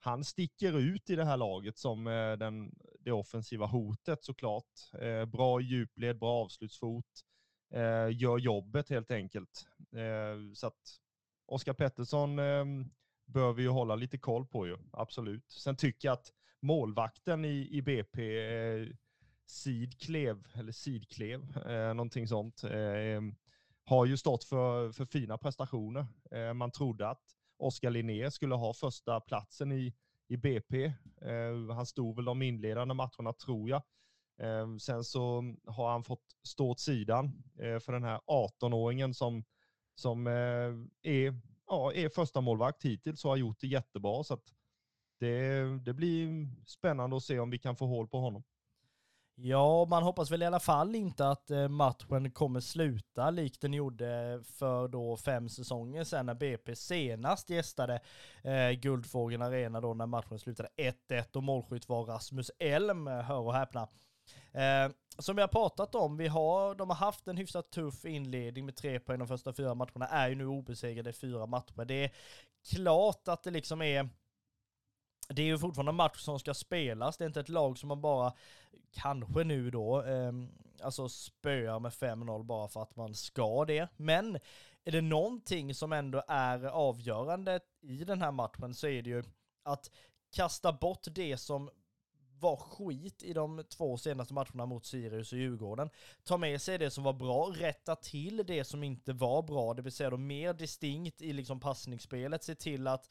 han sticker ut i det här laget som den, det offensiva hotet såklart. Bra djupled, bra avslutsfot, gör jobbet helt enkelt. Så att Oskar Pettersson ehm, bör vi ju hålla lite koll på ju, absolut. Sen tycker jag att målvakten i, i BP, eh, Sidklev, eller Sidklev, eh, någonting sånt, eh, har ju stått för, för fina prestationer. Eh, man trodde att Oskar Linné skulle ha första platsen i, i BP. Eh, han stod väl de inledande matcherna, tror jag. Eh, sen så har han fått stå åt sidan eh, för den här 18-åringen som, som eh, är, ja, är första målvakt hittills och har gjort det jättebra. Så att det, det blir spännande att se om vi kan få hål på honom. Ja, man hoppas väl i alla fall inte att eh, matchen kommer sluta likt den gjorde för då fem säsonger sedan när BP senast gästade eh, Guldfågeln Arena då när matchen slutade 1-1 och målskytt var Rasmus Elm, eh, hör och häpna. Eh, som vi har pratat om, vi har, de har haft en hyfsat tuff inledning med tre poäng de första fyra matcherna, är ju nu obesegrade i fyra matcher. Det är klart att det liksom är det är ju fortfarande en match som ska spelas, det är inte ett lag som man bara, kanske nu då, eh, alltså spöar med 5-0 bara för att man ska det. Men är det någonting som ändå är avgörande i den här matchen så är det ju att kasta bort det som var skit i de två senaste matcherna mot Sirius och Djurgården. Ta med sig det som var bra, rätta till det som inte var bra, det vill säga då mer distinkt i liksom passningsspelet, se till att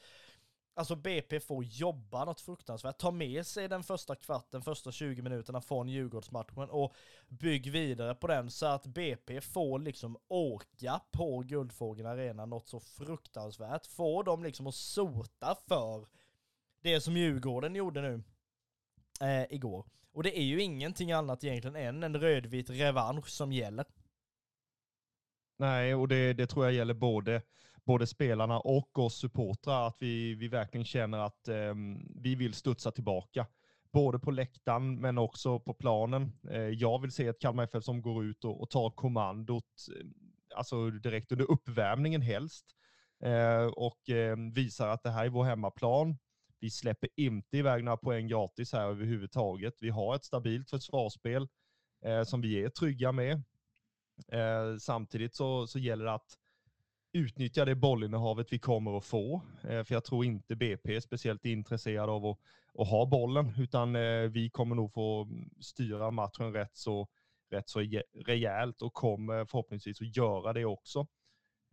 Alltså BP får jobba något fruktansvärt. Ta med sig den första kvarten, första 20 minuterna från Djurgårdsmatchen och bygg vidare på den så att BP får liksom åka på Guldfågeln Arena något så fruktansvärt. Få dem liksom att sota för det som Djurgården gjorde nu eh, igår. Och det är ju ingenting annat egentligen än en rödvit revansch som gäller. Nej, och det, det tror jag gäller både både spelarna och oss supportrar, att vi, vi verkligen känner att eh, vi vill studsa tillbaka. Både på läktaren men också på planen. Eh, jag vill se ett Kalmar FF som går ut och, och tar kommandot, eh, alltså direkt under uppvärmningen helst. Eh, och ehm, visar att det här är vår hemmaplan. Vi släpper inte iväg några poäng gratis här överhuvudtaget. Vi har ett stabilt försvarsspel eh, som vi är trygga med. Eh, samtidigt så, så gäller det att utnyttja det bollinnehavet vi kommer att få. Eh, för jag tror inte BP är speciellt intresserad av att, att ha bollen, utan eh, vi kommer nog få styra matchen rätt så, rätt så rejält och kommer förhoppningsvis att göra det också.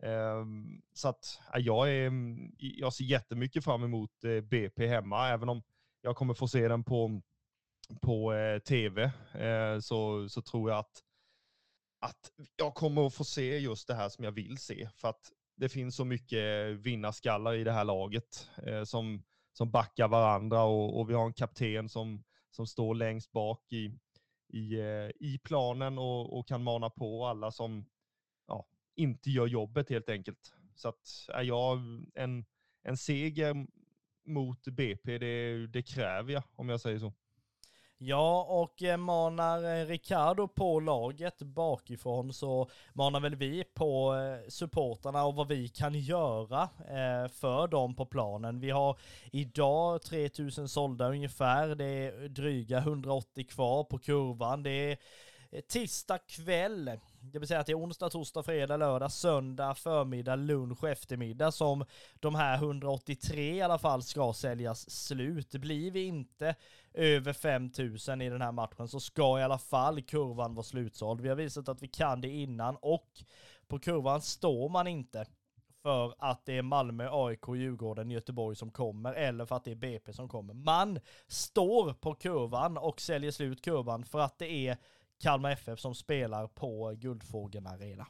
Ehm, så att jag, är, mm, jag ser jättemycket fram emot eh, BP hemma, även om jag kommer få se den på, på tv, så, så tror jag att att jag kommer att få se just det här som jag vill se. För att det finns så mycket vinnarskallar i det här laget eh, som, som backar varandra och, och, vi har en kapten som, som står längst bak i, i, eh, i planen och, och kan mana på alla som ja, inte gör jobbet helt enkelt. Så att är jag en, en seger mot BP, det, det kräver jag om jag säger så. Ja, och eh, manar eh, Ricardo på laget bakifrån så manar väl vi på eh, supportarna och vad vi kan göra för dem på planen. Vi har idag 3000 sålda ungefär, det är dryga 180 kvar på kurvan. Det är tisdag kväll, det vill säga att det är onsdag, torsdag, fredag, lördag, söndag, förmiddag, lunch, eftermiddag som de här 183 i alla fall ska säljas slut. Blir vi inte över 5000 i den här matchen så ska i alla fall kurvan vara slutsåld. Vi har visat att vi kan det innan och på kurvan står man inte för att det är Malmö, AIK, Djurgården, Göteborg som kommer eller för att det är BP som kommer. Man står på kurvan och säljer slut kurvan för att det är Kalmar FF som spelar på Guldfågeln Arena.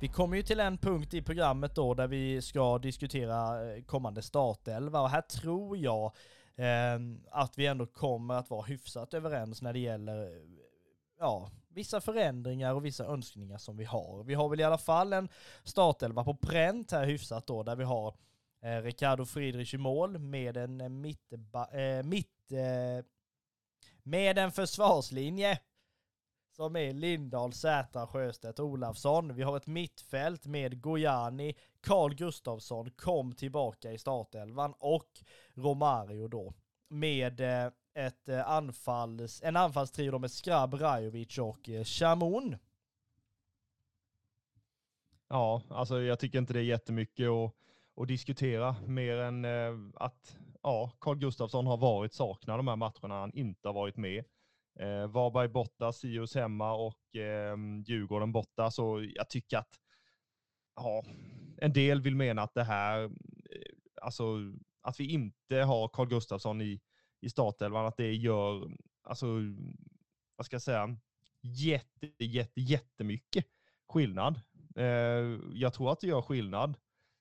Vi kommer ju till en punkt i programmet då där vi ska diskutera eh, kommande startelva och här tror jag eh, att vi ändå kommer att vara hyfsat överens när det gäller eh, ja, vissa förändringar och vissa önskningar som vi har. Vi har väl i alla fall en startelva på pränt här hyfsat då där vi har eh, Ricardo Friedrich i mål med en eh, mitt, eh, mitt eh, med en försvarslinje som är Lindahl, Zäta, Sjöstedt, Olafsson. Vi har ett mittfält med Gojani, Carl Gustafsson kom tillbaka i startelvan och Romario då med eh, ett eh, anfalls, en anfallstrio med Skrab, Rajovic och Chamon. Shamoun. Ja, alltså jag tycker inte det är jättemycket att, att diskutera mer än eh, att ja, Carl Gustafsson har varit saknad de här matcherna han inte har varit med. Eh, Varberg borta, Sirius hemma och eh, Djurgården borta. Så jag tycker att ja, en del vill mena att det här, eh, alltså att vi inte har Carl Gustafsson i, i startelvan, att det gör, alltså, vad ska jag säga, jätte, jätte, jättemycket skillnad. Eh, jag tror att det gör skillnad,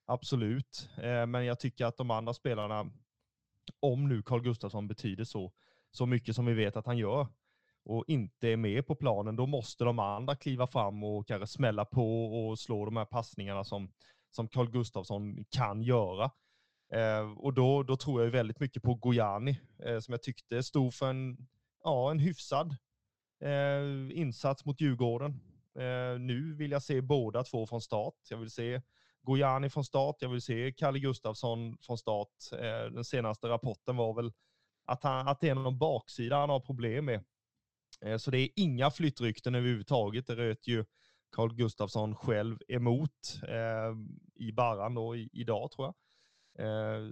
absolut. Eh, men jag tycker att de andra spelarna, om nu Carl Gustafsson betyder så, så mycket som vi vet att han gör, och inte är med på planen, då måste de andra kliva fram och kanske smälla på och slå de här passningarna som, som Carl Gustafsson kan göra. Eh, och då, då tror jag väldigt mycket på Gojani, eh, som jag tyckte stod för en, ja, en hyfsad insats mot Djurgården. Nu vill jag se båda två från start. Jag vill se Gojani från start. Jag vill se Kalle Gustafsson från start. Eh, den senaste rapporten var väl att, han, att det är någon baksida han har problem med. Eh, så det är inga flyttrykten överhuvudtaget. Det röt ju Carl Gustafsson själv emot eh, i Barran då i, idag tror jag.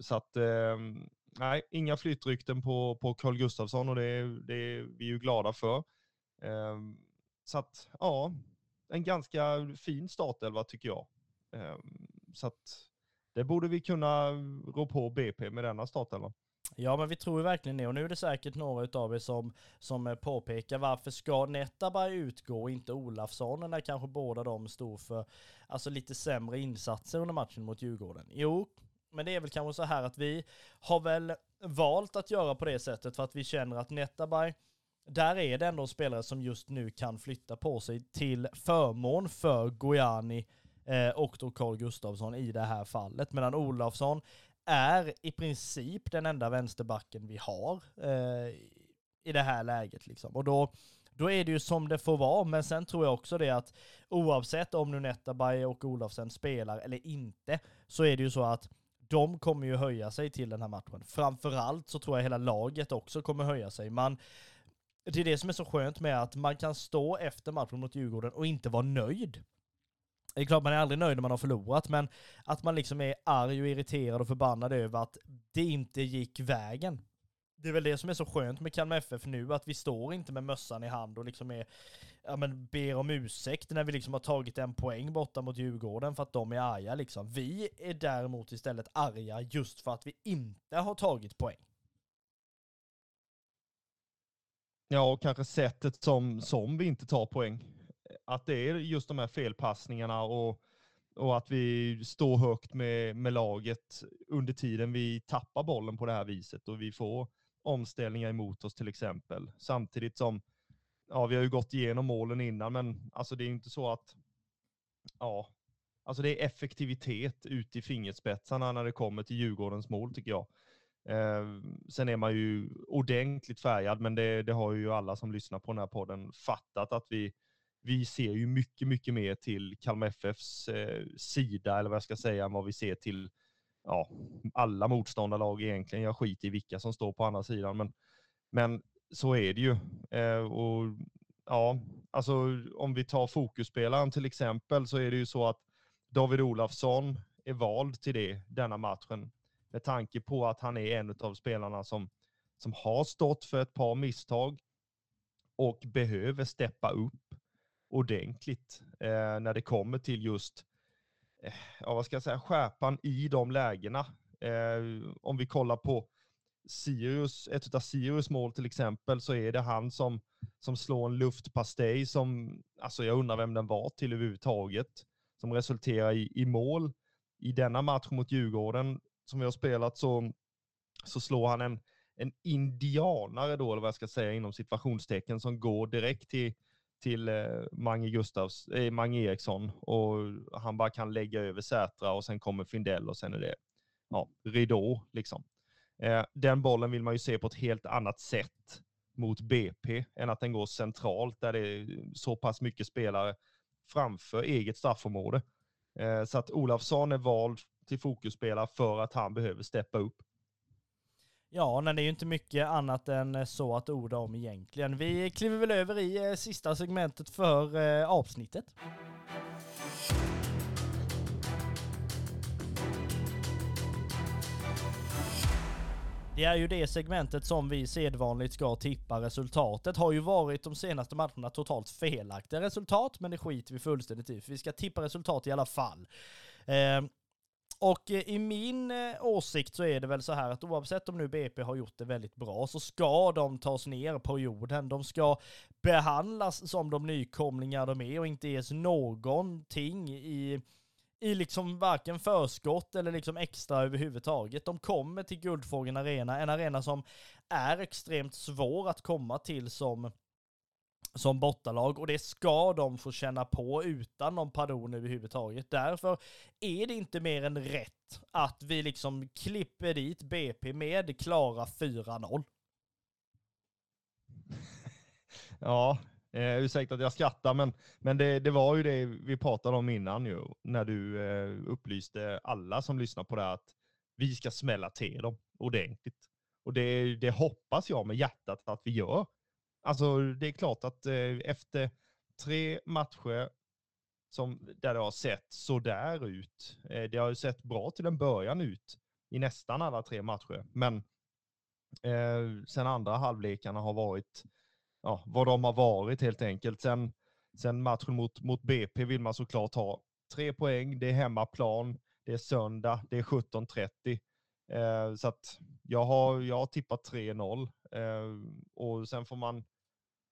Så att ehm, nej, inga flyttrykten på, på Carl Gustafsson och det, det är vi ju glada för. Ehm, så att ja, en ganska fin startelva tycker jag. Ehm, så att det borde vi kunna rå på BP med denna startelva. Ja men vi tror ju verkligen det och nu är det säkert några av er som, som eh, påpekar varför ska Netabay utgå och inte Olafsson när kanske båda de stod för alltså lite sämre insatser under matchen mot Djurgården. Jo, men det är väl kanske så här att vi har väl valt att göra på det sättet för att vi känner att Netabay där är det ändå spelare som just nu kan flytta på sig till förmån för Gojani eh, Eh, och då Carl Gustafsson i det här fallet. Medan Olafsson är i princip den enda vänsterbacken vi har eh, i det här läget. Liksom. Och då, då är det ju som det får vara, men sen tror jag också det att oavsett om nu Netabay och Olofsen spelar eller inte, så är det ju så att de kommer ju höja sig till den här matchen. Framförallt så tror jag hela laget också kommer höja sig. Man, det är det som är så skönt med att man kan stå efter matchen mot Djurgården och inte vara nöjd. Det är klart man är aldrig nöjd när man har förlorat, men att man liksom är arg och irriterad och förbannad över att det inte gick vägen. Det är väl det som är så skönt med Kalmar FF nu, att vi står inte med mössan i hand och liksom är, ja men ber om ursäkt när vi liksom har tagit en poäng borta mot Djurgården för att de är arga liksom. Vi är däremot istället arga just för att vi inte har tagit poäng. Ja, och kanske sättet som, som vi inte tar poäng att det är just de här felpassningarna och, och att vi står högt med, med laget under tiden vi tappar bollen på det här viset och vi får omställningar emot oss till exempel. Samtidigt som, ja vi har ju gått igenom målen innan, men alltså det är inte så att, ja, alltså det är effektivitet ut i fingerspetsarna när det kommer till Djurgårdens mål tycker jag. Eh, sen är man ju ordentligt färgad, men det, det har ju alla som lyssnar på den här podden fattat att vi, vi ser ju mycket, mycket mer till Kalmar FFs eh, sida, eller vad jag ska säga, än vad vi ser till ja, alla motståndarlag egentligen. Jag skiter i vilka som står på andra sidan, men, men så är det ju. Eh, och ja, alltså om vi tar fokusspelaren till exempel så är det ju så att David Olafsson är vald till det denna matchen med tanke på att han är en av spelarna som, som har stått för ett par misstag och behöver steppa upp ordentligt eh, när det kommer till just, eh, ja vad ska jag säga, skärpan i de lägena. Eh, om vi kollar på Sirius, ett av Sirius mål till exempel, så är det han som, som slår en luftpastej som, alltså jag undrar vem den var till överhuvudtaget, som resulterar i, i mål. I denna match mot Djurgården som vi har spelat så, så slår han en, en indianare då, eller vad jag ska säga inom situationstecken, som går direkt till, till eh, Mange, Gustavs, eh, Mange Eriksson och han bara kan lägga över Sätra och sen kommer Findell och sen är det ja, ridå liksom. Eh, den bollen vill man ju se på ett helt annat sätt mot BP än att den går centralt där det är så pass mycket spelare framför eget straffområde. Eh, så att Olafsson är vald till fokusspelare för att han behöver steppa upp. Ja, men det är ju inte mycket annat än eh, så att orda om egentligen. Vi kliver väl över i eh, sista segmentet för eh, avsnittet. Det är ju det segmentet som vi sedvanligt ska tippa resultatet. Har ju varit de senaste matcherna totalt felaktiga resultat, men det skiter vi fullständigt i, för vi ska tippa resultat i alla fall. Eh, och eh, i min eh, åsikt så är det väl så här att oavsett om nu BP har gjort det väldigt bra så ska de tas ner på jorden. De ska behandlas som de nykomlingar de är och inte ges någonting i i liksom varken förskott eller liksom extra överhuvudtaget. De kommer till Guldfågeln Arena, en arena som är extremt svår att komma till som som bortalag och det ska de få känna på utan någon pardon överhuvudtaget. Därför är det inte mer än rätt att vi liksom klipper dit BP med klara 4-0. Ja, Eh, ursäkta att jag skrattar, men, men det, det var ju det vi pratade om innan ju, när du eh, upplyste alla som lyssnar på det här att vi ska smälla till dem ordentligt. Och det, det hoppas jag med hjärtat att vi gör. Alltså det är klart att eh, efter tre matcher som, där det har sett sådär ut, eh, det har ju sett bra till en början ut i nästan alla tre matcher, men eh, sen andra halvlekarna har varit ja, vad de har varit helt enkelt. Sen, sen matchen mot, mot BP vill man såklart ha tre poäng, det är hemmaplan, det är söndag, det är 17.30. Eh, så att jag har, jag har tippat 3-0 Eh, och sen får man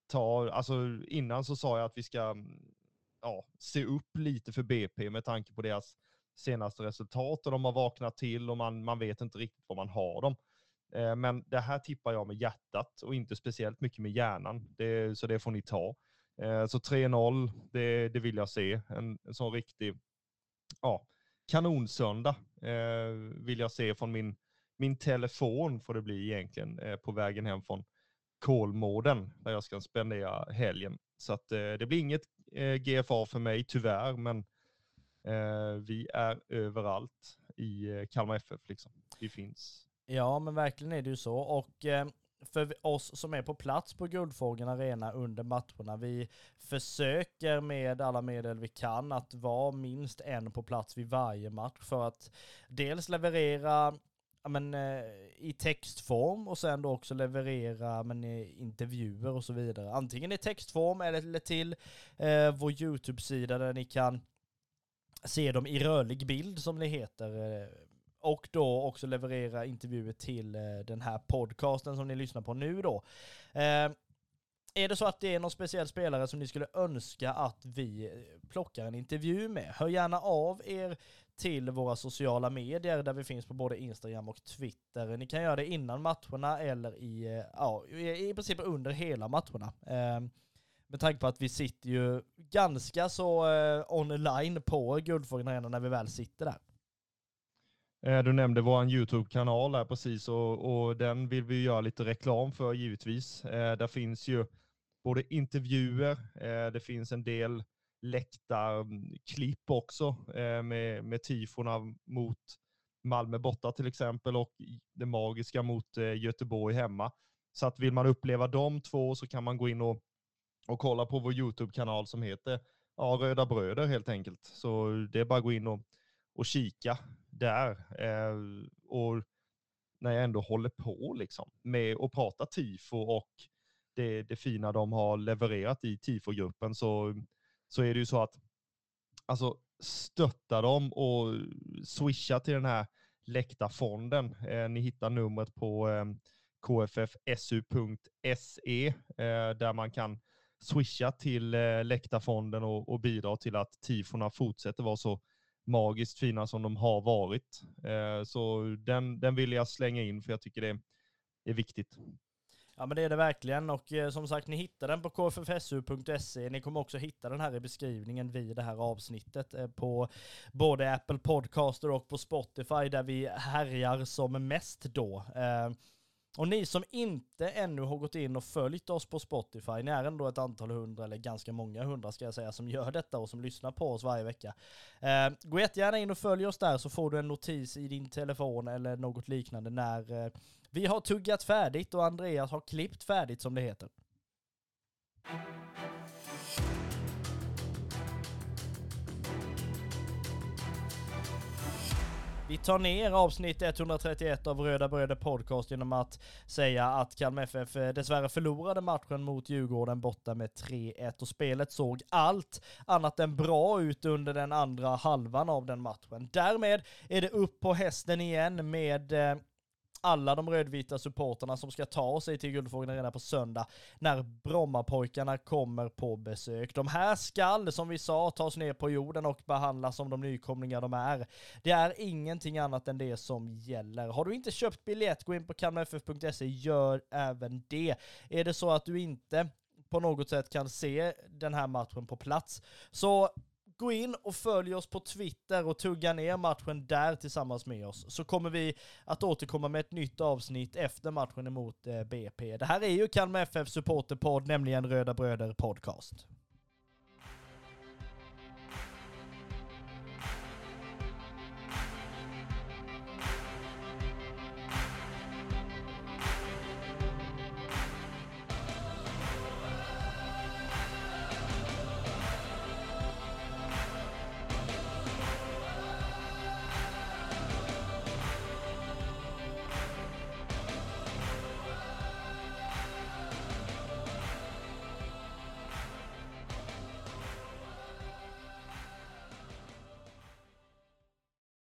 ta, alltså innan så sa jag att vi ska mm, ja, se upp lite för BP med tanke på deras senaste resultat och de har vaknat till och man, man vet inte riktigt var man har dem. Eh, men det här tippar jag med hjärtat och inte speciellt mycket med hjärnan, det, så det får ni ta. Eh, så 3-0, det, det vill jag se. En, en sån riktig ja, kanonsöndag eh, vill jag se från min, min telefon, får det bli egentligen, eh, på vägen hem från Kolmården, där jag ska spendera helgen. Så att eh, det blir inget eh, GFA för mig, tyvärr, men vi är överallt i Kalmar FF. Liksom. Vi finns Ja, men verkligen är det ju så. Och för oss som är på plats på Guldfågeln Arena under matcherna, vi försöker med alla medel vi kan att vara minst en på plats vid varje match för att dels leverera men, eh, i textform och sen då också leverera men, eh, intervjuer och så vidare. Antingen i textform eller till eh, vår YouTube-sida där ni kan se dem i rörlig bild som det heter. Eh, och då också leverera intervjuer till eh, den här podcasten som ni lyssnar på nu då. Eh, är det så att det är någon speciell spelare som ni skulle önska att vi eh, plockar en intervju med, hör gärna av er till våra sociala medier där vi finns på både Instagram och Twitter. Ni kan göra det innan matcherna eller i, eh, ja, i princip under hela matcherna. Ehm, med tanke på att vi sitter ju ganska så eh, online på Guldfågeln Arena när vi väl sitter där. Eh, du nämnde vår YouTube-kanal här precis och, och, den vill vi göra lite reklam för givetvis. Eh, där finns ju både intervjuer, eh, det finns en del läktarklipp mm, också eh, med, med tifona mot Malmö borta till exempel och det magiska mot eh, Göteborg hemma. Så att vill man uppleva de två så kan man gå in och, och kolla på vår YouTube-kanal som heter ja, Röda Bröder helt enkelt. Så det är bara att gå in och, och kika där. Eh, och när jag ändå håller på liksom med att prata tifo och det, det fina de har levererat i tifogruppen så, så är det ju så att alltså stötta dem och swisha till den här läktarfonden. Eh, ni hittar numret på eh, kffsu.se eh, där man kan swisha till eh, läktarfonden och, och bidra till att tifona fortsätter vara så magiskt fina som de har varit. Eh, så den, den vill jag slänga in för jag tycker det är viktigt. Ja men det är det verkligen och eh, som sagt ni hittar den på kffsu.se. Ni kommer också hitta den här i beskrivningen vid det här avsnittet eh, på både Apple Podcaster och på Spotify där vi härjar som mest då. Eh, och ni som inte ännu har gått in och följt oss på Spotify, ni är ändå ett antal hundra, eller ganska många hundra ska jag säga, som gör detta och som lyssnar på oss varje vecka. Eh, gå jättegärna in och följ oss där så får du en notis i din telefon eller något liknande när eh, vi har tuggat färdigt och Andreas har klippt färdigt som det heter. Vi tar ner avsnitt 131 av Röda Bröder Podcast genom att säga att Kalmar FF eh, dessvärre förlorade matchen mot Djurgården borta med 3-1 och spelet såg allt annat än bra ut under den andra halvan av den matchen. Därmed är det upp på hästen igen med eh, alla de rödvita supporterna som ska ta sig till Guldfågeln redan på söndag när Brommapojkarna kommer på besök. De här skall, som vi sa, tas ner på jorden och behandlas som de nykomlingar de är. Det är ingenting annat än det som gäller. Har du inte köpt biljett, gå in på kalmarff.se, gör även det. Är det så att du inte på något sätt kan se den här matchen på plats, så gå in och följ oss på Twitter och tugga ner matchen där tillsammans med oss. Så kommer vi att återkomma med ett nytt avsnitt efter matchen emot eh, BP. Det här är ju Kalmar FF Supporterpodd, nämligen Röda Bröder Podcast.